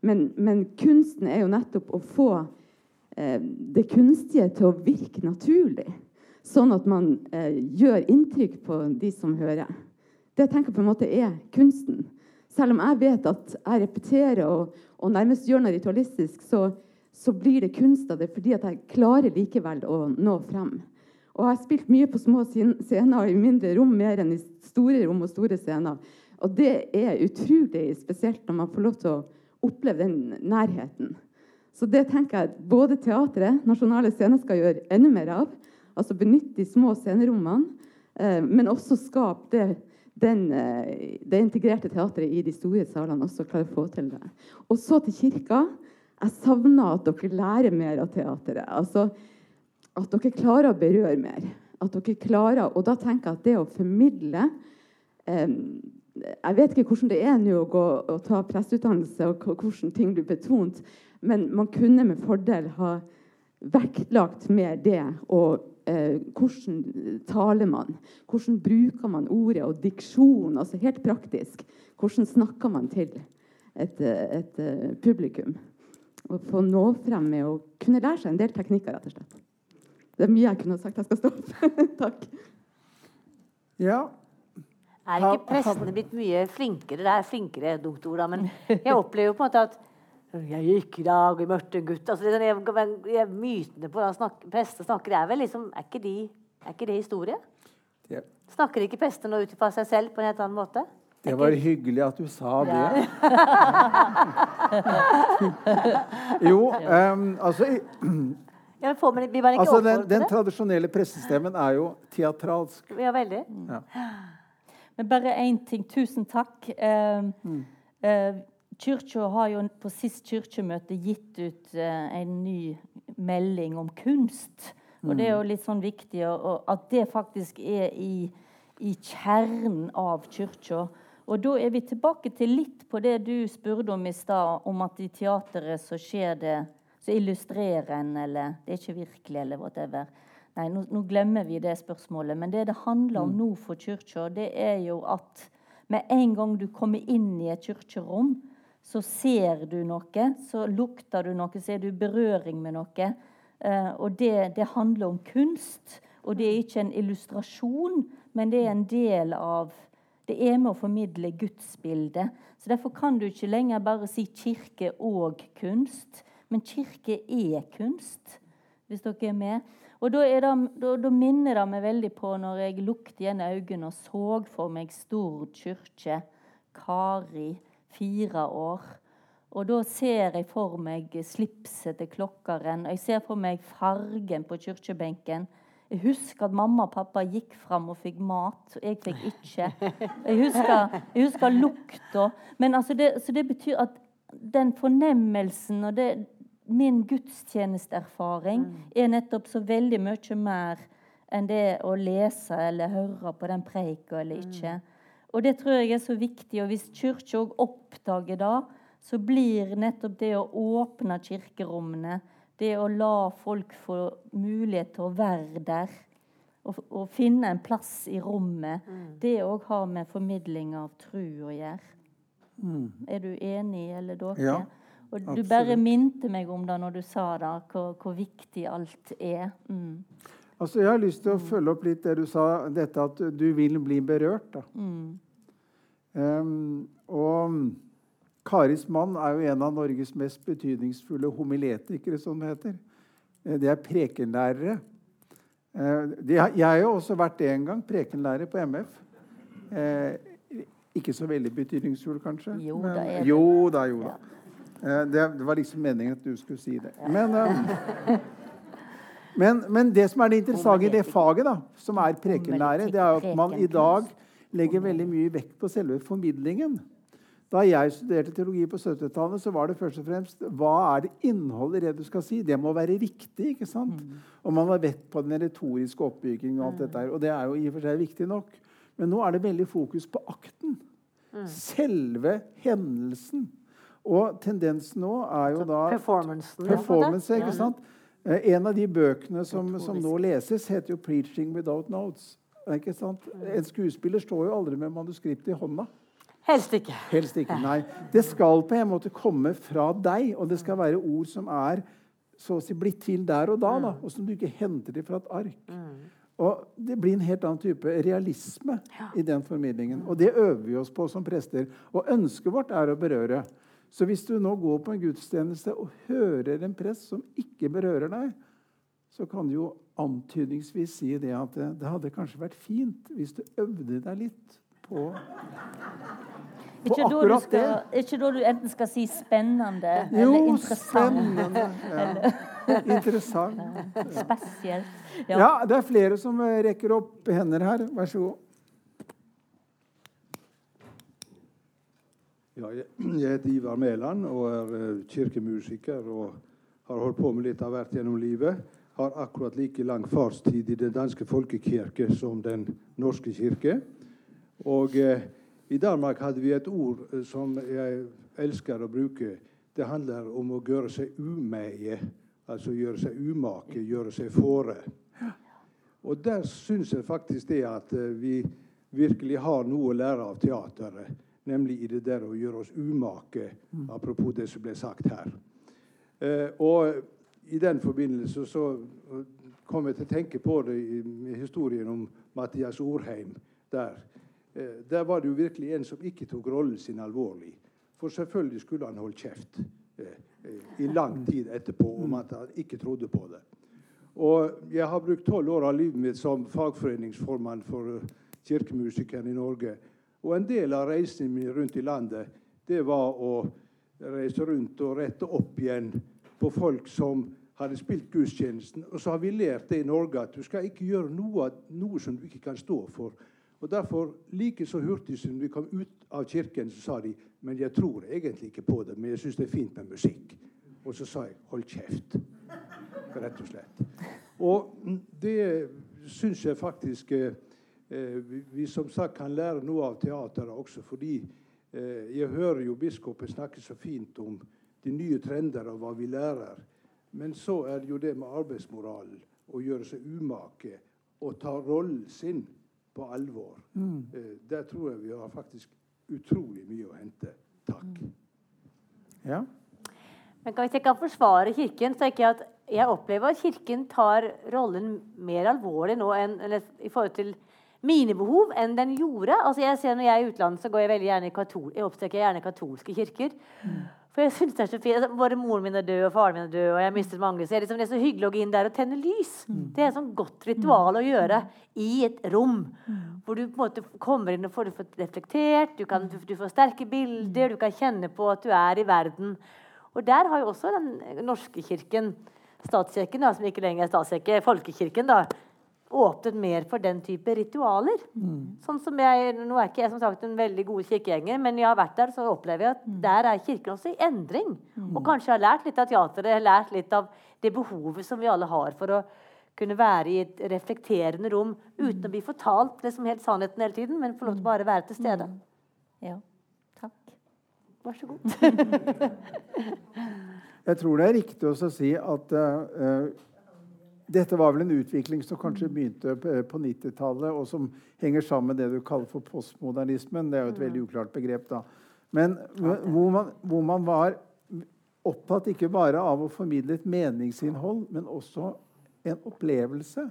Men, men, kunsten er jo nettopp å få eh, det kunstige til å virke naturlig. Sånn at man eh, gjør inntrykk på de som hører. Det jeg tenker på en måte er kunsten. Selv om jeg vet at jeg repeterer og, og nærmest gjør noe ritualistisk, så, så, blir det kunst av det fordi at jeg klarer likevel å nå frem. Og jeg har spilt mye på små scener i mindre rom mer enn i store rom og store scener. Og det er utrolig spesielt når man får lov til å oppleve den nærheten. Så det tenker jeg både teatret, Nasjonale Scener, skal gjøre enda mer av. Altså benytte de små scenerommene, eh, men også skape det den, eh, det integrerte teatret i de store salene også klarer å få til det. Og så til kirka. Jeg savner at dere lærer mer av teatret. Altså, at dere klarer å berøre mer. At dere klarer, og da tenker jeg at det å formidle eh, Jeg vet ikke hvordan det er nå å gå og ta presseutdannelse, og hvordan ting blir betont, men man kunne med fordel ha vektlagt mer det og eh, hvordan taler man? Hvordan bruker man ordet og diksjon? Altså helt praktisk. Hvordan snakker man til et, et, et eh, publikum? Å få nå frem med å kunne lære seg en del teknikker, rett og slett. Det er mye jeg kunne sagt. Jeg skal stoppe. *laughs* Takk. Ja. Er ikke prestene blitt mye flinkere? Det er flinkere dumt ord, men jeg opplever jo på en måte at jeg gikk i dag og møtte en gutt altså, det, jeg, jeg, Mytene på snak, prester snakker er vel liksom Er ikke, de, er ikke det historie? Ja. Snakker ikke prester nå ut fra seg selv på en helt annen måte? Det var hyggelig at du sa det. *laughs* jo, um, altså ja, får man, blir man ikke altså den, den tradisjonelle prestestemmen er jo teatralsk. Ja, veldig. Men bare én ting. Tusen takk. Eh, eh, Kyrkja har jo på sist kirkemøte gitt ut eh, en ny melding om kunst. Og det er jo litt sånn viktig at det faktisk er i, i kjernen av kirka. Og da er vi tilbake til litt på det du spurte om i stad, om at i teateret så skjer det Så illustrerer en, eller det er ikke virkelig, eller whatever. Nei, nå, nå glemmer vi det spørsmålet. Men det det handler om nå for kirka, det er jo at med en gang du kommer inn i et kirkerom, så ser du noe, så lukter du noe, så er du i berøring med noe. Eh, og det, det handler om kunst. Og det er ikke en illustrasjon, men det er en del av Det er med å formidle gudsbildet. Så derfor kan du ikke lenger bare si kirke og kunst. Men kirke er kunst, hvis dere er med. Og da, det, da, da minner det meg veldig på når jeg lukket igjen øynene og så for meg Stord kirke, Kari, fire år. Og da ser jeg for meg slipset til klokkeren, og jeg ser for meg fargen på kirkebenken. Jeg husker at mamma og pappa gikk fram og fikk mat, og jeg fikk ikke. Jeg husker, jeg husker lukta. Men altså det, så det betyr at den fornemmelsen og det, min gudstjenesteerfaring er nettopp så veldig mye mer enn det å lese eller høre på den preika eller ikke. Og det tror jeg er så viktig. Og hvis Kirka òg oppdager det, så blir nettopp det å åpne kirkerommene, det å la folk få mulighet til å være der og, og finne en plass i rommet, det òg har med formidling av tru å gjøre. Er du enig, eller dere? Ja, og du absolutt. bare minte meg om det når du sa det, hvor, hvor viktig alt er. Mm. Altså, jeg har lyst til å følge opp litt det du sa, dette at du vil bli berørt. Da. Mm. Um, og Karis mann er jo en av Norges mest betydningsfulle homiletikere, som det heter. Eh, Det er prekenlærere. Eh, Jeg har jo også vært det en gang, prekenlærer på MF. Eh, Ikke så veldig betydningsfull, kanskje? Jo da, er det. Jo da, jo da. Eh, Det, var liksom meningen at du skulle si det. Men, eh, *laughs* men, men det som er det interessante i det faget, da, som er prekenlære, det er at man i dag legger veldig mye vekt på selve formidlingen. Da jeg studerte teologi på 70-tallet, så var det først og fremst hva er det innholdet i det du skal si. Det må være riktig. ikke sant? Og man har vett på den retoriske oppbyggingen. Og alt dette her, og det er jo i og for seg viktig nok. Men nå er det veldig fokus på akten. Selve hendelsen. Og tendensen nå er jo da Performancen. Performance, ikke sant? Eh, En av de bøkene som, som nå leses, heter jo 'Preaching Without Notes'. Ikke sant? En skuespiller står jo aldri med manuskript i hånda. Helst ikke. Helst ikke. Nei. Det skal på en måte komme fra deg, og det skal være ord som er så å si blitt til der og da, da og som du ikke henter det fra et ark. Og Det blir en helt annen type realisme i den formidlingen. Og det øver vi oss på som prester. Og ønsket vårt er å berøre. Så hvis du nå går på en gudstjeneste og hører en prest som ikke berører deg, så kan du jo antydningsvis si det at det, det hadde kanskje vært fint hvis du øvde deg litt på Ikke akkurat skal, ikke da du enten skal si spennende eller Jo, interessant. spennende. *laughs* Ja. Interessant. Spesielt. Ja, det er flere som rekker opp hender her. Vær så god. Ja, *clears throat* jeg, heter Ivar Mæland og er eh, kirkemusiker og har holdt på med litt av hvert gjennom livet. Har akkurat like lang fartstid i Den danske folkekirke som Den norske kirke. Og eh, i Danmark hadde vi et ord eh, som jeg elsker å bruke. Det handler om å gjøre seg umeie. Altså gjøre seg umake, gjøre seg fore. Og der syns jeg faktisk det at eh, vi virkelig har noe å lære av teateret. Nemlig i det der å gjøre oss umake, apropos det som ble sagt her. Eh, og i den forbindelse så kom jeg til å tenke på det i, historien om Mathias Orheim. Der. Eh, der var det jo virkelig en som ikke tok rollen sin alvorlig. For selvfølgelig skulle han holdt kjeft eh, eh, i lang tid etterpå om at han ikke trodde på det. Og jeg har brukt tolv år av livet mitt som fagforeningsformann for eh, kirkemusikerne i Norge. Og en del av reisen min rundt i landet, det var å reise rundt og rette opp igjen på folk som hadde spilt gudstjenesten. Og så har vi lært det i Norge at du skal ikke gjøre noe, noe som du ikke kan stå for. Og Derfor, like så hurtig som vi kom ut av kirken, så sa de men jeg tror egentlig ikke på det, men jeg syns det er fint med musikk. Og så sa jeg hold kjeft. Rett og slett. Og det syns jeg faktisk eh, vi, vi, som sagt kan lære noe av teateret også. Fordi eh, jeg hører jo biskopen snakke så fint om de nye trender og hva vi lærer. Men så er det jo det med arbeidsmoralen. Å gjøre seg umake og ta rollen sin på alvor. Mm. Eh, der tror jeg vi har faktisk utrolig mye å hente. Takk. Ja. Men hvis jeg kan forsvare Kirken, så tenker jeg at jeg opplever at Kirken tar rollen mer alvorlig nå enn, i forhold til mine behov enn den gjorde. Altså jeg ser Når jeg er i utlandet, så går jeg veldig gjerne i katol jeg oppsøker gjerne katolske kirker. Mm. For jeg synes det er så fint. Altså, både moren min er død, og faren min er død, og jeg mistet mange. Så liksom, det er så hyggelig å gå inn der og tenne lys. Mm. Det er et sånn godt ritual å gjøre i et rom. Mm. Hvor du på en måte kommer inn og får reflektert, du, kan, du får sterke bilder, du kan kjenne på at du er i verden. Og der har jo også den norske kirken, statskirken, da, som ikke lenger er statskirke, folkekirken, da, åpnet mer for den type ritualer. Mm. Sånn som jeg, Nå er ikke jeg som sagt en veldig god kirkegjenger, men jeg har vært der, så opplever jeg at mm. der er kirken også i endring. Mm. Og kanskje har lært litt av teateret, lært litt av det behovet som vi alle har for å kunne være i et reflekterende rom uten mm. å bli fortalt det som helt sannheten hele tiden, men få lov til bare å være til stede. Mm. Ja. Takk. Vær så god. *laughs* jeg tror det er riktig å si at uh, dette var vel en utvikling som kanskje mm. begynte på 90-tallet, og som henger sammen med det du kaller for postmodernismen. Det er jo et mm. veldig uklart begrep, da. Men hvor man, hvor man var opptatt ikke bare av å formidle et meningsinnhold, men også en opplevelse.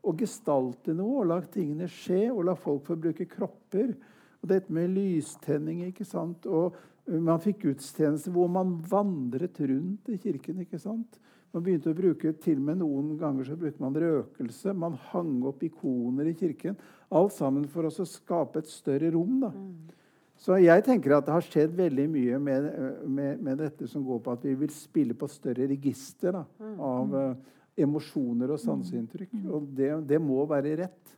Å gestalte noe, og la tingene skje, og la folk få bruke kropper. Og dette med lystenning, ikke sant. Og man fikk gudstjenester hvor man vandret rundt i kirken. ikke sant? Man begynte å bruke til og med Noen ganger så brukte man røkelse. Man hang opp ikoner i kirken. Alt sammen for å skape et større rom. da. Mm. Så jeg tenker at det har skjedd veldig mye med, med, med, dette som går på at vi vil spille på større register da, mm. av uh, emosjoner og sanseinntrykk. Mm. Og det, det, må være rett.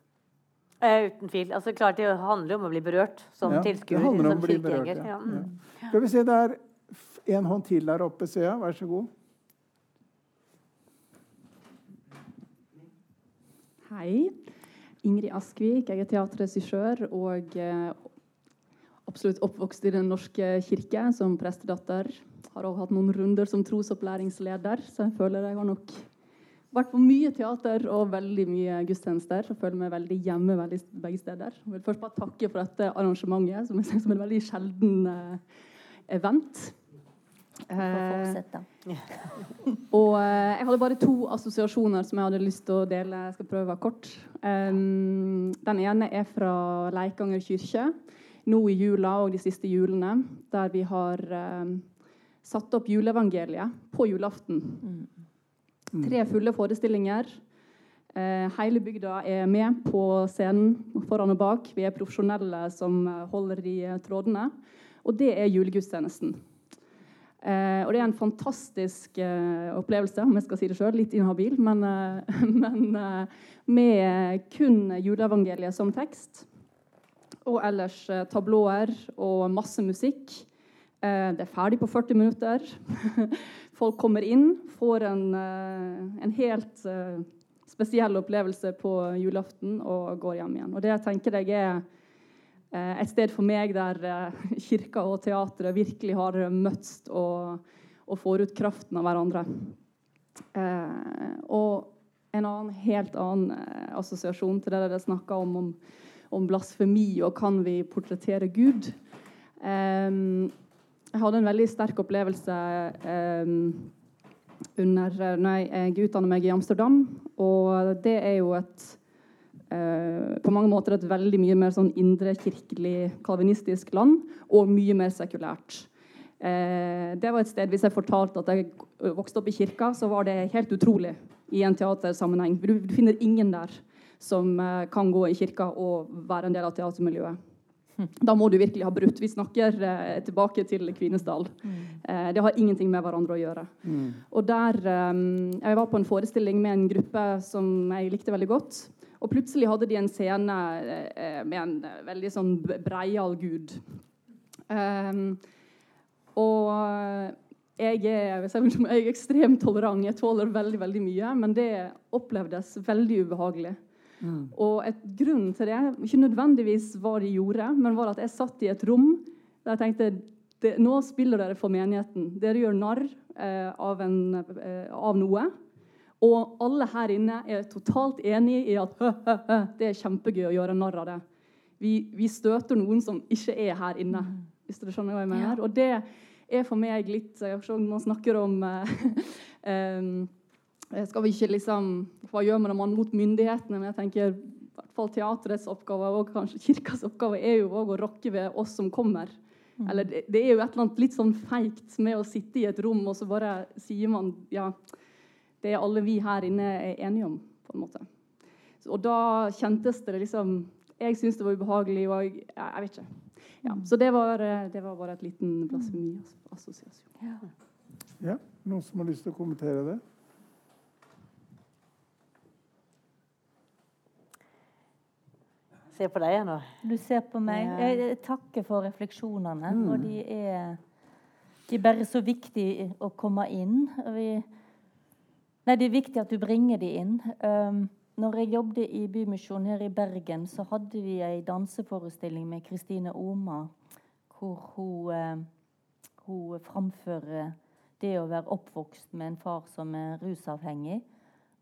Uh, uten tvil. Altså, klart Det handler om å bli berørt som ja, tilskuer. Som berørt, Ja. Ja. Skal vi se, Det er en hånd til der oppe, ser jeg. Vær så god. Hei. Ingrid Askvik. Jeg er teaterregissør og eh, absolutt oppvokst i Den norske kirke som prestedatter. Har også hatt noen runder som trosopplæringsleder, så jeg føler jeg har nok vært på mye teater og veldig mye gudstjenester. Jeg føler meg veldig hjemme veldig, begge steder. Jeg vil først bare takke for dette arrangementet, som jeg ser som en veldig sjelden uh, event. Eh, *laughs* og eh, jeg hadde bare to assosiasjoner som jeg hadde lyst til å dele. Jeg skal prøve kort. Den ene er fra Leikanger kirke. Nå i jula og de siste julene, der vi har satt opp juleevangeliet på julaften. Mm. Tre fulle forestillinger. Uh, hele bygda er med på scenen foran og bak. Vi er profesjonelle som holder i trådene. Og det er julegudstjenesten. Eh, og det er en fantastisk eh, opplevelse, om jeg skal si det sjøl. Litt inhabil, men, eh, *laughs* men eh, med kun juleevangeliet som tekst. Og ellers eh, tablåer og masse musikk. Eh, det er ferdig på 40 minutter. *laughs* Folk kommer inn, får en, en helt spesiell opplevelse på julaften og går hjem igjen. Og det jeg tenker jeg er et sted for meg der eh, *laughs* kirka og teatret virkelig har møtst og, og får ut kraften av hverandre. Eh, og en annen, helt annen assosiasjon til det dere snakka om, om, om, blasfemi og kan vi portrettere Gud. jeg hadde en veldig sterk opplevelse under når jeg utdannet meg i Amsterdam. Og det er jo et Eh, på mange måter et veldig mye mer sånn indrekirkelig kalvinistisk land, og mye mer sekulært. Eh, det var et sted, Hvis jeg fortalte at jeg vokste opp i kirka, så var det helt utrolig i en teatersammenheng. Du, finner ingen der som eh, kan gå i kirka og være en del av teatermiljøet. Da må du virkelig ha brutt. Vi snakker eh, tilbake til Kvinesdal. Eh, det har ingenting med hverandre å gjøre. Og der, eh, Jeg var på en forestilling med en gruppe som jeg likte veldig godt. Og plutselig hadde de en scene eh, med en eh, veldig sånn breial gud. Um, og jeg er, jeg er ekstremt tolerant, jeg tåler veldig veldig mye, men det opplevdes veldig ubehagelig. Og et grunn til det, ikke nødvendigvis hva de gjorde, men var at jeg satt i et rom der jeg tenkte det, nå spiller dere for menigheten. Dere gjør narr eh, av, en, eh, av noe. Og alle her inne er totalt enig i at hø, hø, hø, det er kjempegøy å gjøre narr av det. Vi, vi støter noen som ikke er her inne, hvis dere skjønner hva jeg mener. Og det er for meg litt Når Man snakker om eh, *laughs* Eh, skal vi ikke liksom, Hva gjør man når man mot myndighetene? Men jeg tenker i hvert fall teaterets oppgave og kanskje kirkas oppgave er jo også å rokke ved oss som kommer. Eller det, det er jo et eller annet litt sånn feigt med å sitte i et rom, og så bare sier man ja, det er alle vi her inne er enige om, på en måte. Og da kjentes det liksom Jeg syntes det var ubehagelig, og jeg, jeg vet ikke. Ja, så det var, eh, det var bare et liten blasfemiassosiasjon. Ja, Noen som har lyst til å kommentere det? Se på deg nå. Du ser på meg. Ja. Jeg takker for refleksjonene. Og de er, de er bare så viktige å komme inn. Og Vi, nei, det er viktig at du bringer de inn. Um, når jeg jobbet i Bymisjonen her i Bergen, så hadde vi ei danseforestilling med Kristine Oma, hvor hun, eh, hun framfører det å være oppvokst med en far som er rusavhengig,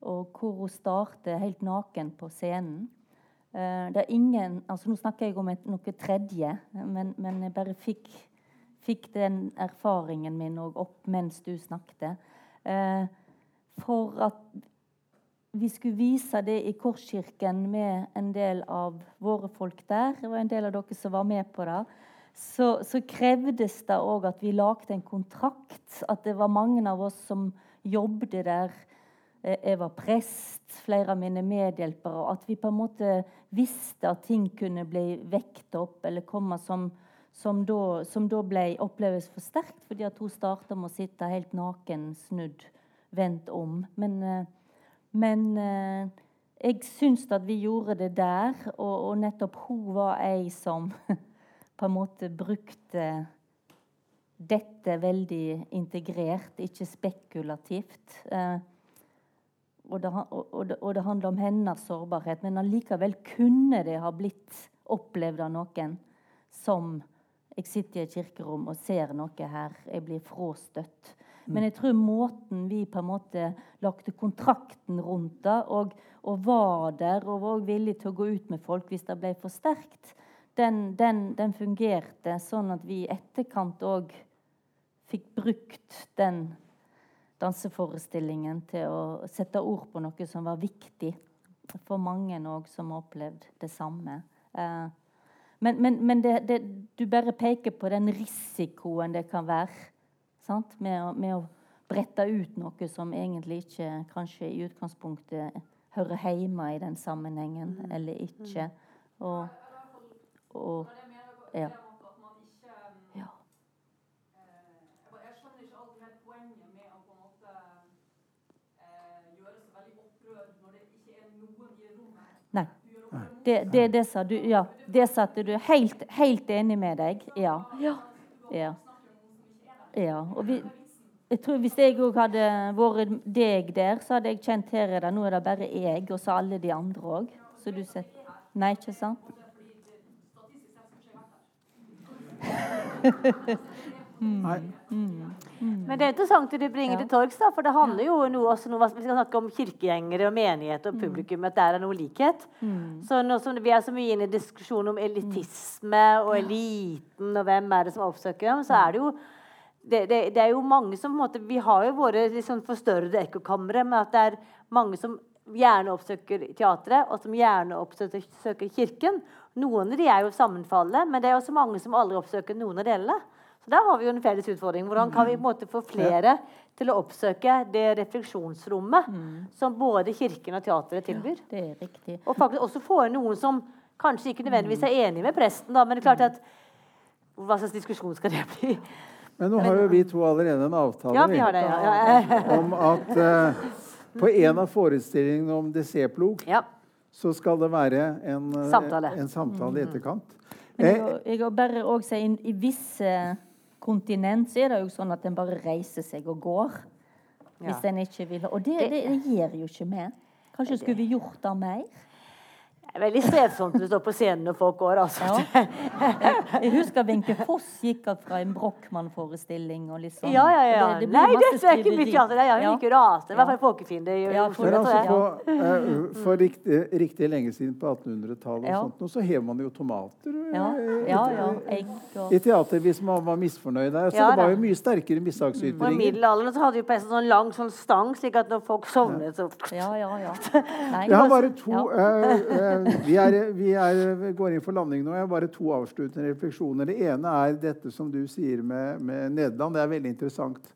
og hvor hun starter helt naken på scenen. Eh, det er ingen, altså Nå snakker jeg om et, noe tredje, men, men jeg bare fikk, fikk den erfaringen min opp mens du snakket. Eh, for at vi skulle vise det i Korskirken med en del av våre folk der, det var en del av dere som var med på det, så, så krevdes det òg at vi lagde en kontrakt. At det var mange av oss som jobbet der. Eh, Jeg var prest, flere av mine medhjelpere. At vi på en måte visste at ting kunne bli vekt opp eller komme som, som, da, som da ble oppleves for sterkt, fordi at hun starta med å sitte helt naken, snudd, vendt om. Men, eh, men eh, jeg syns at vi gjorde det der, og, og nettopp hun var ei som *laughs* på en måte brukte dette veldig integrert, ikke spekulativt. Eh, og, det, og, det, og det handler om hennes sårbarhet, men allikevel kunne det ha blitt opplevd av noen som jeg sitter i et kirkerom og ser noe her, jeg blir fråstøtt. Men jeg tror måten vi på en måte lagde kontrakten rundt det, og, og var der og var villig til å gå ut med folk hvis det ble for sterkt, den, den, den fungerte sånn at vi i etterkant òg fikk brukt den danseforestillingen til å sette ord på noe som var viktig for mange òg som har opplevd det samme. Eh, men men, men det, det, du bare peker på den risikoen det kan være sant? Med, å, med å brette ut noe som egentlig ikke kanskje i utgangspunktet hører hjemme i den sammenhengen, eller ikke. Og, og ja. eh, i rommet. Nei. Det, det, det sa du. Ja, det satte du. Helt, helt enig med deg. Ja. Ja. ja. Ja. Og vi, jeg tror Hvis jeg òg hadde vært deg der, så hadde jeg kjent her er det, nå er det bare jeg, og så alle de andre òg. Så du ser, Nei, ikke sant? *laughs* Nei. Men det er interessant det du bringer Ja. til torgs, da, for det handler jo noe, også noe, Vi skal snakke om kirkegjengere og menighet og publikum, at der er noe likhet. Så nå som vi er så mye inne i diskusjon om elitisme og eliten og hvem er det som oppsøker dem, så er det jo det, det, det er jo mange som på en måte, Vi har jo våre liksom forstørrede ekkokamre, men at det er mange som gjerne oppsøker teatret, og som gjerne oppsøker kirken. Noen av de er jo sammenfallende, men det er også mange som aldri oppsøker noen av delene. Så der har vi jo en felles utfordring. Hvordan kan vi på en måte få flere til å oppsøke det refleksjonsrommet som både kirken og teatret tilbyr? Det er riktig. Og faktisk også få inn noen som kanskje ikke nødvendigvis er enig med presten, da, men det er klart at hva slags diskusjon skal det bli? Men nå har jo vi to allerede en avtale Ja, vi har det, ja. ja. *laughs* om at eh, på en av forestillingene om Dessé-plog ja. så skal det være en eh, Samtale. En samtale i etterkant. Men jeg, Eh, jeg bare også si, I visse kontinent så er det jo sånn at en bare reiser seg og går. Hvis Ja. en ikke vil. Og det, det, det gjør jo ikke vi. Kanskje skulle vi gjort det mer? Det er veldig strevsomt å du står på scenen når folk går. altså. Ja. Jeg husker Wenche Foss gikk fra en Brochmann-forestilling. og liksom. Ja, ja, ja. Det- det Nei, dette er ikke mitt teater. Ja. gikk jo rasende. I hvert fall folkefiende i Oslo. Men altså på, eh, for riktig, riktig lenge siden, på 1800-tallet, og Ja. sånt, nå, så hev man jo tomater eh, Ja, ja, ja. Egg og i teater hvis man var misfornøyd der. Så Ja, det var jo mye sterkere Og i middelalderen så hadde vi på en sånn lang sånn stang, slik at når folk sovnet, så Ja, ja, ja. *laughs* Nei, Jeg har bare to ja. eh, eh, vi, er, vi er, går inn for landing nå. Jeg har bare to avsluttende refleksjoner. Det ene er dette som du sier med, med Nederland. Det er veldig interessant.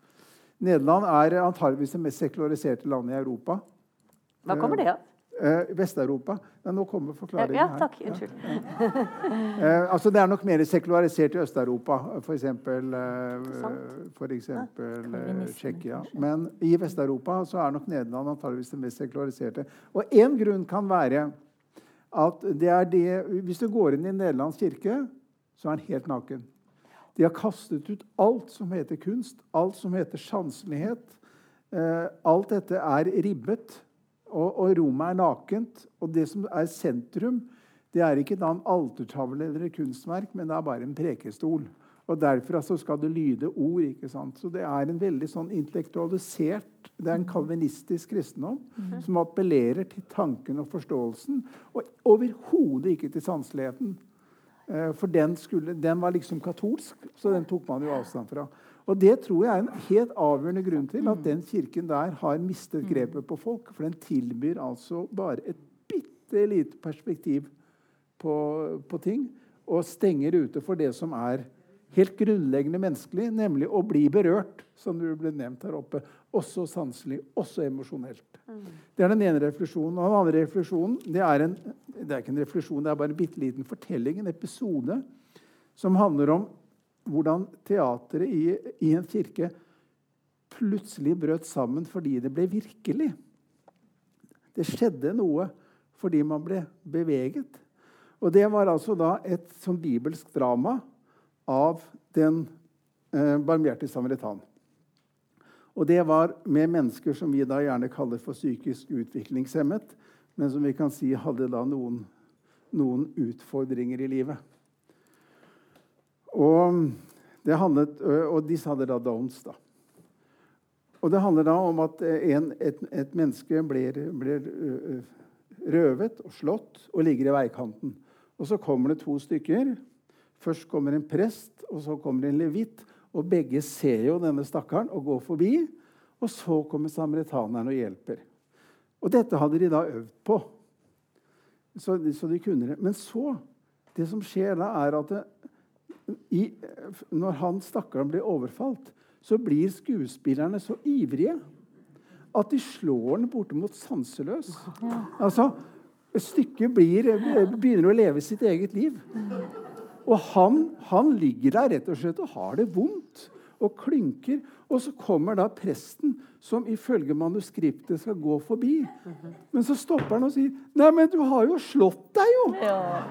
Nederland er antageligvis det mest sekulariserte landet i Europa. Hva kommer det av? Eh, Vest-Europa. Ja, nå kommer forklaringen her. Ja, takk. Unnskyld. Eh, altså det er nok mer sekularisert i Øst-Europa, f.eks. Eh, eh, Tsjekkia. Men i Vest-Europa så er nok Nederland antageligvis det mest sekulariserte. Og én grunn kan være at det er det Hvis du går inn i Nederlands kirke, så er den helt naken. De har kastet ut alt som heter kunst, alt som heter sanselighet. Eh, alt dette er ribbet, og, og rommet er nakent. Og det som er sentrum, det er ikke da en altertavle eller et kunstverk, men det er bare en prekestol. Og Derfra så skal det lyde ord. ikke sant? Så det er en veldig sånn intellektualisert Det er en kalvinistisk kristendom som appellerer til tanken og forståelsen, og overhodet ikke til sanseligheten. Eh, For den, skulle, den var liksom katolsk, så den tok man jo avstand fra. Og Det tror jeg er en helt avgjørende grunn til at den kirken der har mistet grepet på folk. For den tilbyr altså bare et bitte lite perspektiv på, på ting, og stenger ute for det som er helt grunnleggende menneskelig, nemlig å bli berørt, som det ble nevnt her oppe. Også sanselig, også emosjonelt. Det er den ene refleksjonen. Og den andre refleksjonen det er, en, det er ikke en refleksjon, det er bare en bitte liten fortelling, en episode, som handler om hvordan teateret i, i en kirke plutselig brøt sammen fordi det ble virkelig. Det skjedde noe fordi man ble beveget. Og det var altså da et sånn bibelsk drama av den eh, barmhjertige samaritan. Og det var med mennesker som vi da gjerne kaller for psykisk utviklingshemmet, men som vi kan si hadde da noen, noen utfordringer i livet. Og, handlet, og disse hadde da downs. da. Og det handler da om at en, et, et, menneske blir, blir røvet og slått og ligger i veikanten. Og så kommer det to stykker. Først kommer en prest, og så kommer en levitt. Og begge ser jo denne stakkaren og går forbi. Og så kommer samaritaneren og hjelper. Og dette hadde de da øvd på. Så, så de kunne det. Men så Det som skjer da, er at det, i, når han stakkaren blir overfalt, så blir skuespillerne så ivrige at de slår den bortimot sanseløs. Altså, Stykket blir, begynner å leve sitt eget liv. Og han, han, ligger der rett og slett og har det vondt og klynker. Og så kommer da presten, som ifølge manuskriptet skal gå forbi. Men så stopper han og sier 'Nei, men du har jo slått deg, jo!' Ja.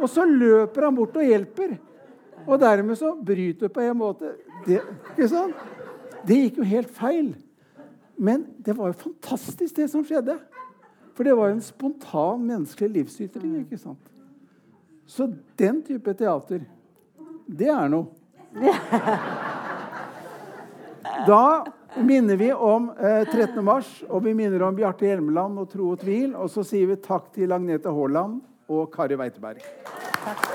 Og så løper han bort og hjelper. Og dermed så bryter på en måte det, ikke sant? det gikk jo helt feil. Men det var jo fantastisk, det som skjedde. For det var jo en spontan menneskelig livsytring. ikke sant? Så den type teater, det er noe. *laughs* Da minner vi om eh, 13. mars, og vi minner om Bjarte Hjelmeland og Tro og tvil. Og så sier vi takk til Agnete Haaland og Kari Weiteberg. Takk.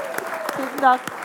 Tusen takk.